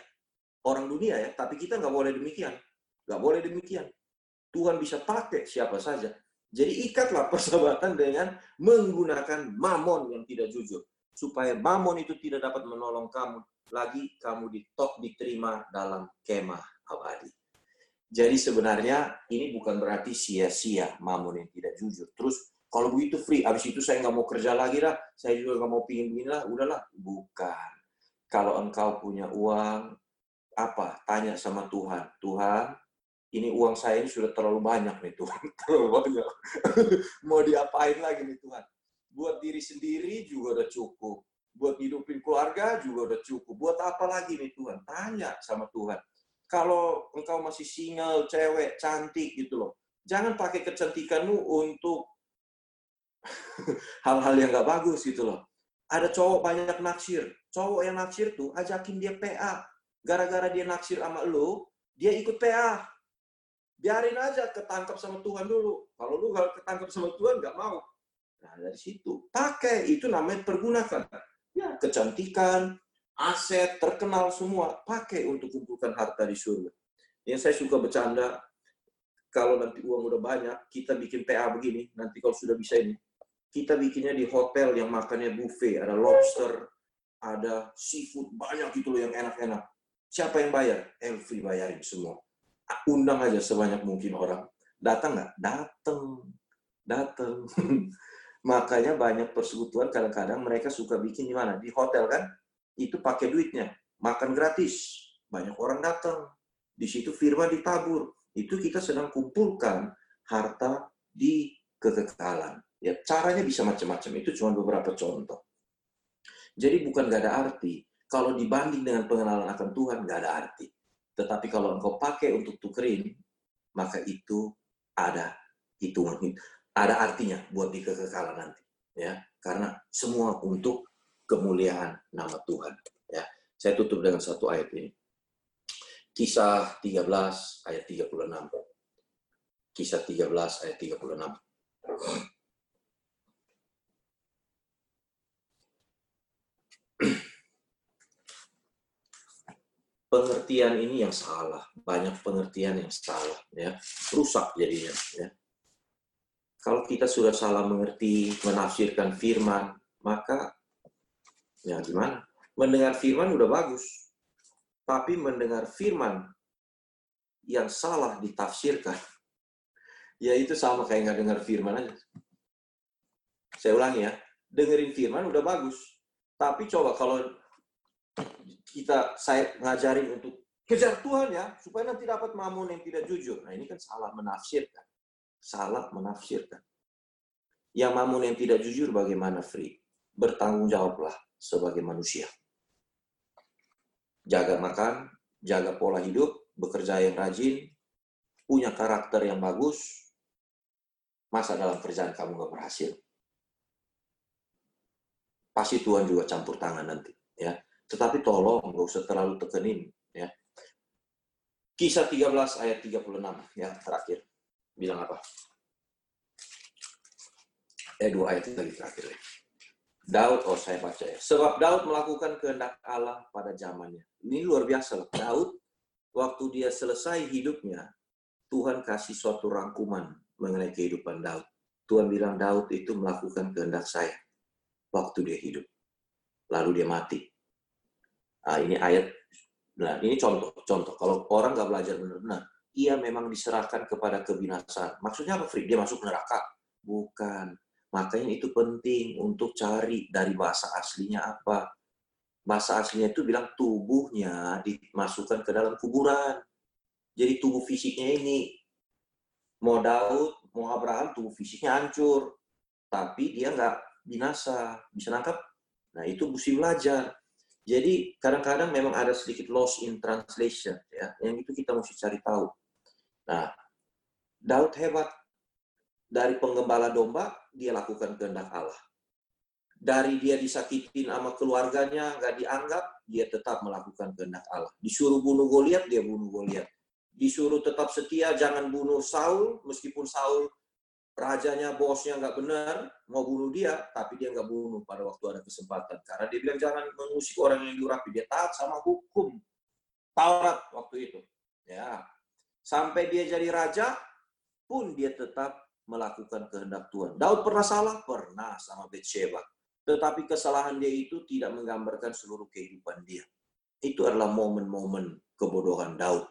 orang dunia ya, tapi kita nggak boleh demikian, nggak boleh demikian. Tuhan bisa pakai siapa saja. Jadi ikatlah persahabatan dengan menggunakan mamon yang tidak jujur. Supaya mamon itu tidak dapat menolong kamu. Lagi kamu ditok diterima dalam kemah abadi. Jadi sebenarnya ini bukan berarti sia-sia mamon yang tidak jujur. Terus kalau begitu free, habis itu saya nggak mau kerja lagi lah, saya juga nggak mau pingin begini lah, udahlah. Bukan. Kalau engkau punya uang, apa? Tanya sama Tuhan. Tuhan, ini uang saya ini sudah terlalu banyak nih Tuhan. Terlalu banyak. mau diapain lagi nih Tuhan? Buat diri sendiri juga udah cukup. Buat hidupin keluarga juga udah cukup. Buat apa lagi nih Tuhan? Tanya sama Tuhan. Kalau engkau masih single, cewek, cantik gitu loh. Jangan pakai kecantikanmu untuk hal-hal yang gak bagus gitu loh. Ada cowok banyak naksir. Cowok yang naksir tuh ajakin dia PA. Gara-gara dia naksir sama lo, dia ikut PA. Biarin aja ketangkap sama Tuhan dulu. Kalau lu gak ketangkap sama Tuhan gak mau. Nah dari situ pakai itu namanya pergunakan. Ya kecantikan, aset, terkenal semua pakai untuk kumpulkan harta di surga. Yang saya suka bercanda, kalau nanti uang udah banyak, kita bikin PA begini, nanti kalau sudah bisa ini, kita bikinnya di hotel yang makannya buffet, ada lobster, ada seafood, banyak gitu loh yang enak-enak. Siapa yang bayar? Elvi bayarin semua. Undang aja sebanyak mungkin orang. Datang nggak? Datang. Datang. Makanya banyak persekutuan kadang-kadang mereka suka bikin di mana? Di hotel kan? Itu pakai duitnya. Makan gratis. Banyak orang datang. Di situ firman ditabur. Itu kita sedang kumpulkan harta di kekekalan. Ya, caranya bisa macam-macam. Itu cuma beberapa contoh. Jadi bukan gak ada arti. Kalau dibanding dengan pengenalan akan Tuhan, gak ada arti. Tetapi kalau engkau pakai untuk tukerin, maka itu ada hitungan, ada artinya buat di kekekalan nanti. Ya, karena semua untuk kemuliaan nama Tuhan. Ya, saya tutup dengan satu ayat ini. Kisah 13 ayat 36. Kisah 13 ayat 36. pengertian ini yang salah, banyak pengertian yang salah, ya, rusak jadinya. Ya. Kalau kita sudah salah mengerti, menafsirkan firman, maka ya gimana? Mendengar firman udah bagus, tapi mendengar firman yang salah ditafsirkan, ya itu sama kayak nggak dengar firman aja. Saya ulangi ya, dengerin firman udah bagus, tapi coba kalau kita saya ngajarin untuk kejar Tuhan ya, supaya nanti dapat mamon yang tidak jujur. Nah ini kan salah menafsirkan. Salah menafsirkan. Yang mamon yang tidak jujur bagaimana free? Bertanggung jawablah sebagai manusia. Jaga makan, jaga pola hidup, bekerja yang rajin, punya karakter yang bagus, masa dalam kerjaan kamu gak berhasil? Pasti Tuhan juga campur tangan nanti. ya tetapi tolong nggak usah terlalu tekenin ya. Kisah 13 ayat 36 ya terakhir. Bilang apa? Eh dua ayat lagi terakhir. Daud, oh saya baca ya. Sebab Daud melakukan kehendak Allah pada zamannya. Ini luar biasa loh. Daud, waktu dia selesai hidupnya, Tuhan kasih suatu rangkuman mengenai kehidupan Daud. Tuhan bilang Daud itu melakukan kehendak saya waktu dia hidup. Lalu dia mati. Nah, ini ayat, nah ini contoh, contoh. Kalau orang nggak belajar benar-benar, ia memang diserahkan kepada kebinasaan. Maksudnya apa, Fri? Dia masuk neraka? Bukan. Makanya itu penting untuk cari dari bahasa aslinya apa. Bahasa aslinya itu bilang tubuhnya dimasukkan ke dalam kuburan. Jadi tubuh fisiknya ini, mau Daud, mau Abraham, tubuh fisiknya hancur. Tapi dia nggak binasa. Bisa nangkap? Nah itu mesti belajar. Jadi kadang-kadang memang ada sedikit loss in translation ya, yang itu kita mesti cari tahu. Nah, Daud hebat. Dari penggembala domba, dia lakukan kehendak Allah. Dari dia disakitin sama keluarganya, nggak dianggap, dia tetap melakukan kehendak Allah. Disuruh bunuh Goliat, dia bunuh Goliat. Disuruh tetap setia, jangan bunuh Saul, meskipun Saul rajanya, bosnya nggak benar, mau bunuh dia, tapi dia nggak bunuh pada waktu ada kesempatan. Karena dia bilang jangan mengusik orang yang diurapi. Dia taat sama hukum Taurat waktu itu. Ya, sampai dia jadi raja pun dia tetap melakukan kehendak Tuhan. Daud pernah salah? Pernah sama Bathsheba. Tetapi kesalahan dia itu tidak menggambarkan seluruh kehidupan dia. Itu adalah momen-momen kebodohan Daud.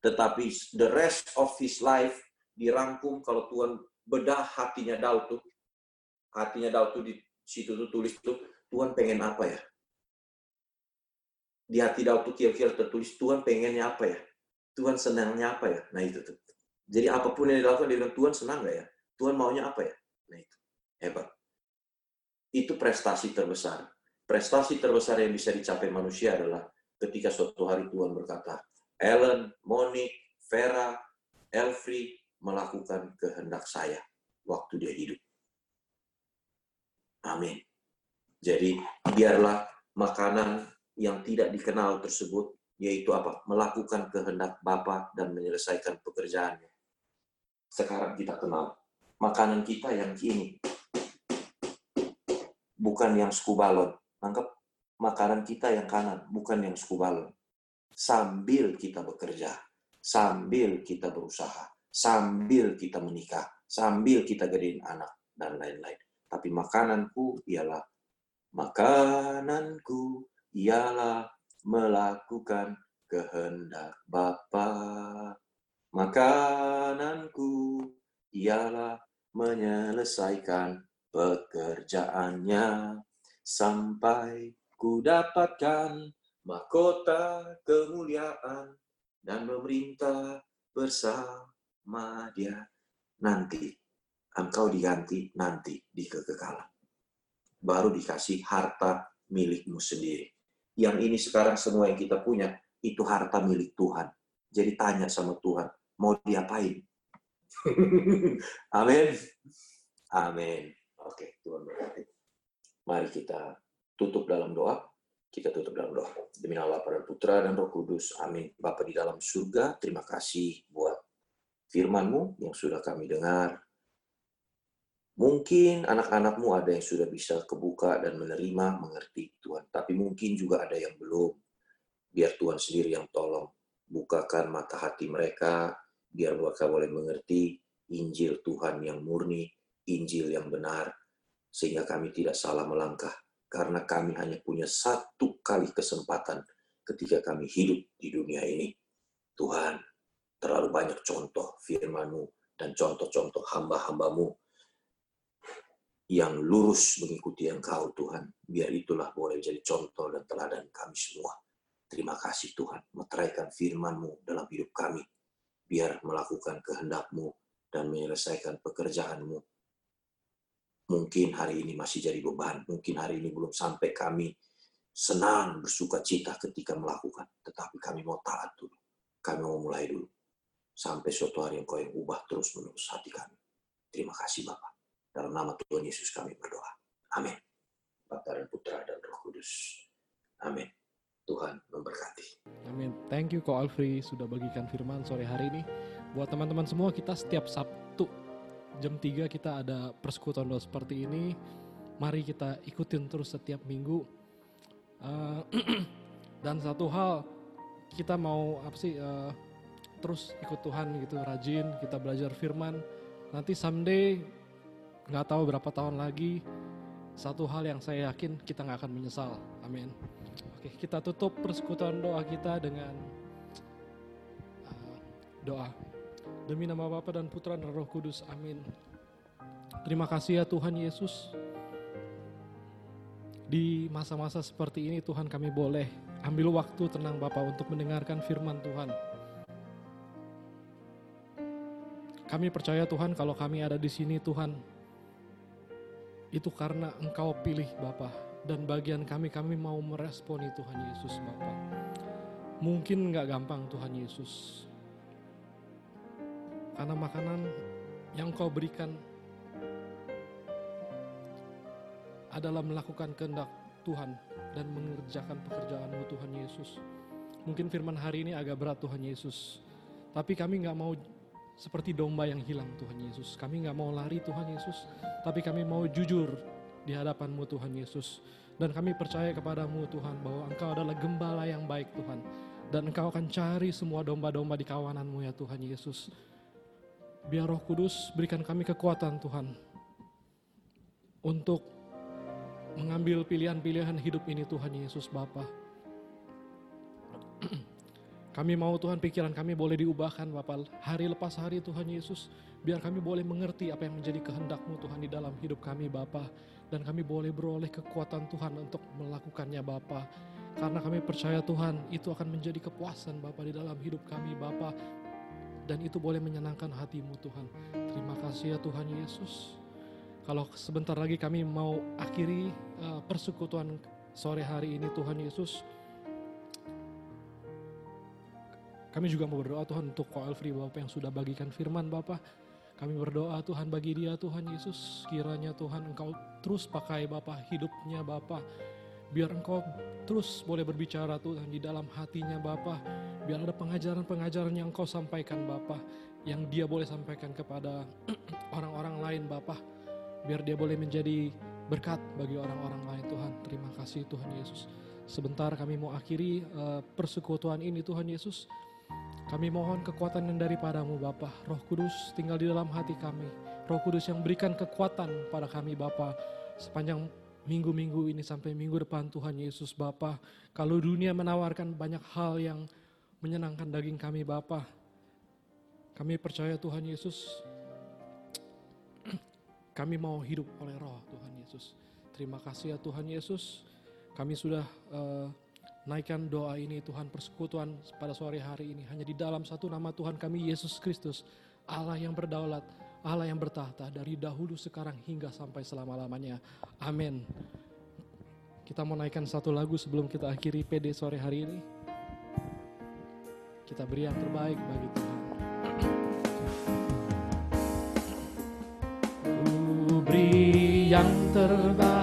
Tetapi the rest of his life dirangkum kalau Tuhan bedah hatinya Daud tuh. Hatinya Daud tuh di situ tuh tulis tuh, Tuhan pengen apa ya? Di hati Daud tuh kira-kira tertulis, Tuhan pengennya apa ya? Tuhan senangnya apa ya? Nah itu tuh. Jadi apa pun yang dilakukan, dia bilang, Tuhan senang nggak ya? Tuhan maunya apa ya? Nah itu. Hebat. Itu prestasi terbesar. Prestasi terbesar yang bisa dicapai manusia adalah ketika suatu hari Tuhan berkata, Ellen, Monique, Vera, Elfri melakukan kehendak saya waktu dia hidup. Amin. Jadi biarlah makanan yang tidak dikenal tersebut yaitu apa? Melakukan kehendak Bapa dan menyelesaikan pekerjaannya sekarang kita kenal. Makanan kita yang kini, bukan yang skubalon. Anggap makanan kita yang kanan, bukan yang skubalon. Sambil kita bekerja, sambil kita berusaha, sambil kita menikah, sambil kita gedein anak, dan lain-lain. Tapi makananku ialah, makananku ialah melakukan kehendak Bapa Makananku ialah menyelesaikan pekerjaannya sampai ku dapatkan mahkota kemuliaan dan memerintah bersama dia. Nanti engkau diganti nanti di kekekalan. Baru dikasih harta milikmu sendiri. Yang ini sekarang semua yang kita punya, itu harta milik Tuhan. Jadi tanya sama Tuhan, mau diapain? Amin. Amin. Oke, Tuhan berkati. Mari kita tutup dalam doa. Kita tutup dalam doa. Demi Allah dan Putra dan Roh Kudus. Amin. Bapa di dalam surga, terima kasih buat firman-Mu yang sudah kami dengar. Mungkin anak-anakmu ada yang sudah bisa kebuka dan menerima, mengerti Tuhan. Tapi mungkin juga ada yang belum. Biar Tuhan sendiri yang tolong bukakan mata hati mereka, biar mereka boleh mengerti Injil Tuhan yang murni, Injil yang benar, sehingga kami tidak salah melangkah, karena kami hanya punya satu kali kesempatan ketika kami hidup di dunia ini. Tuhan, terlalu banyak contoh firman-Mu dan contoh-contoh hamba-hambamu yang lurus mengikuti Engkau, Tuhan. Biar itulah boleh jadi contoh dan teladan kami semua. Terima kasih Tuhan, meteraikan firman-Mu dalam hidup kami, biar melakukan kehendak-Mu dan menyelesaikan pekerjaan-Mu. Mungkin hari ini masih jadi beban, mungkin hari ini belum sampai kami senang bersuka cita ketika melakukan, tetapi kami mau taat dulu. Kami mau mulai dulu. Sampai suatu hari Engkau yang ubah terus menerus hati kami. Terima kasih Bapak. Dalam nama Tuhan Yesus kami berdoa. Amin. Bapa dan Putra dan Roh Kudus. Amin. Tuhan memberkati.
Amin. Thank you Ko Alfri sudah bagikan firman sore hari ini. Buat teman-teman semua kita setiap Sabtu jam 3 kita ada persekutuan doa seperti ini. Mari kita ikutin terus setiap minggu. Uh, dan satu hal kita mau apa sih uh, terus ikut Tuhan gitu rajin kita belajar firman. Nanti someday nggak tahu berapa tahun lagi satu hal yang saya yakin kita nggak akan menyesal. Amin. Oke, kita tutup persekutuan doa kita dengan uh, doa. Demi nama Bapa dan Putra dan Roh Kudus, amin. Terima kasih ya Tuhan Yesus. Di masa-masa seperti ini Tuhan kami boleh ambil waktu tenang Bapak untuk mendengarkan firman Tuhan. Kami percaya Tuhan kalau kami ada di sini Tuhan, itu karena Engkau pilih Bapak dan bagian kami, kami mau meresponi Tuhan Yesus Bapak. Mungkin nggak gampang Tuhan Yesus. Karena makanan yang kau berikan adalah melakukan kehendak Tuhan dan mengerjakan pekerjaanmu Tuhan Yesus. Mungkin firman hari ini agak berat Tuhan Yesus. Tapi kami nggak mau seperti domba yang hilang Tuhan Yesus. Kami nggak mau lari Tuhan Yesus. Tapi kami mau jujur di hadapanmu Tuhan Yesus. Dan kami percaya kepadamu Tuhan bahwa Engkau adalah gembala yang baik Tuhan. Dan Engkau akan cari semua domba-domba di kawananmu ya Tuhan Yesus. Biar roh kudus berikan kami kekuatan Tuhan. Untuk mengambil pilihan-pilihan hidup ini Tuhan Yesus Bapa. Kami mau Tuhan pikiran kami boleh diubahkan Bapak hari lepas hari Tuhan Yesus. Biar kami boleh mengerti apa yang menjadi kehendakmu Tuhan di dalam hidup kami Bapa Dan kami boleh beroleh kekuatan Tuhan untuk melakukannya Bapa Karena kami percaya Tuhan itu akan menjadi kepuasan Bapa di dalam hidup kami Bapa Dan itu boleh menyenangkan hatimu Tuhan. Terima kasih ya Tuhan Yesus. Kalau sebentar lagi kami mau akhiri uh, persekutuan sore hari ini Tuhan Yesus. Kami juga mau berdoa Tuhan untuk Ko Alfri Bapak yang sudah bagikan firman Bapak. Kami berdoa Tuhan bagi dia Tuhan Yesus. Kiranya Tuhan Engkau terus pakai Bapak hidupnya Bapak. Biar Engkau terus boleh berbicara Tuhan di dalam hatinya Bapak. Biar ada pengajaran-pengajaran yang Engkau sampaikan Bapak. Yang dia boleh sampaikan kepada orang-orang lain Bapak. Biar dia boleh menjadi berkat bagi orang-orang lain Tuhan. Terima kasih Tuhan Yesus. Sebentar kami mau akhiri uh, persekutuan ini Tuhan Yesus. Kami mohon kekuatan yang daripadamu Bapa. Roh Kudus tinggal di dalam hati kami. Roh Kudus yang berikan kekuatan pada kami Bapa sepanjang minggu-minggu ini sampai minggu depan Tuhan Yesus Bapa. Kalau dunia menawarkan banyak hal yang menyenangkan daging kami Bapa. Kami percaya Tuhan Yesus. Kami mau hidup oleh roh Tuhan Yesus. Terima kasih ya Tuhan Yesus. Kami sudah uh, Naikkan doa ini Tuhan persekutuan pada sore hari ini. Hanya di dalam satu nama Tuhan kami Yesus Kristus. Allah yang berdaulat, Allah yang bertahta dari dahulu sekarang hingga sampai selama-lamanya. Amin. Kita mau naikkan satu lagu sebelum kita akhiri PD sore hari ini. Kita beri yang terbaik bagi Tuhan. Ku beri yang terbaik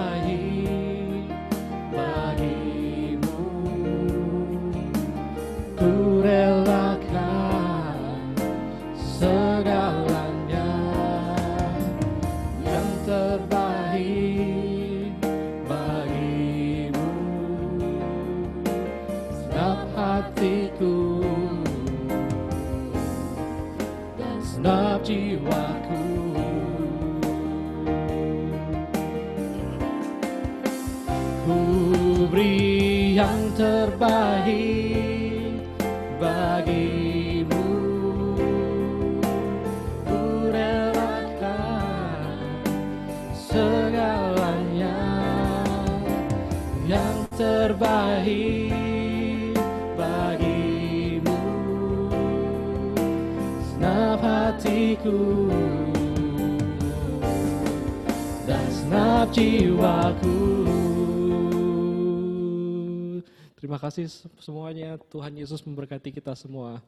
Terima kasih semuanya. Tuhan Yesus memberkati kita semua.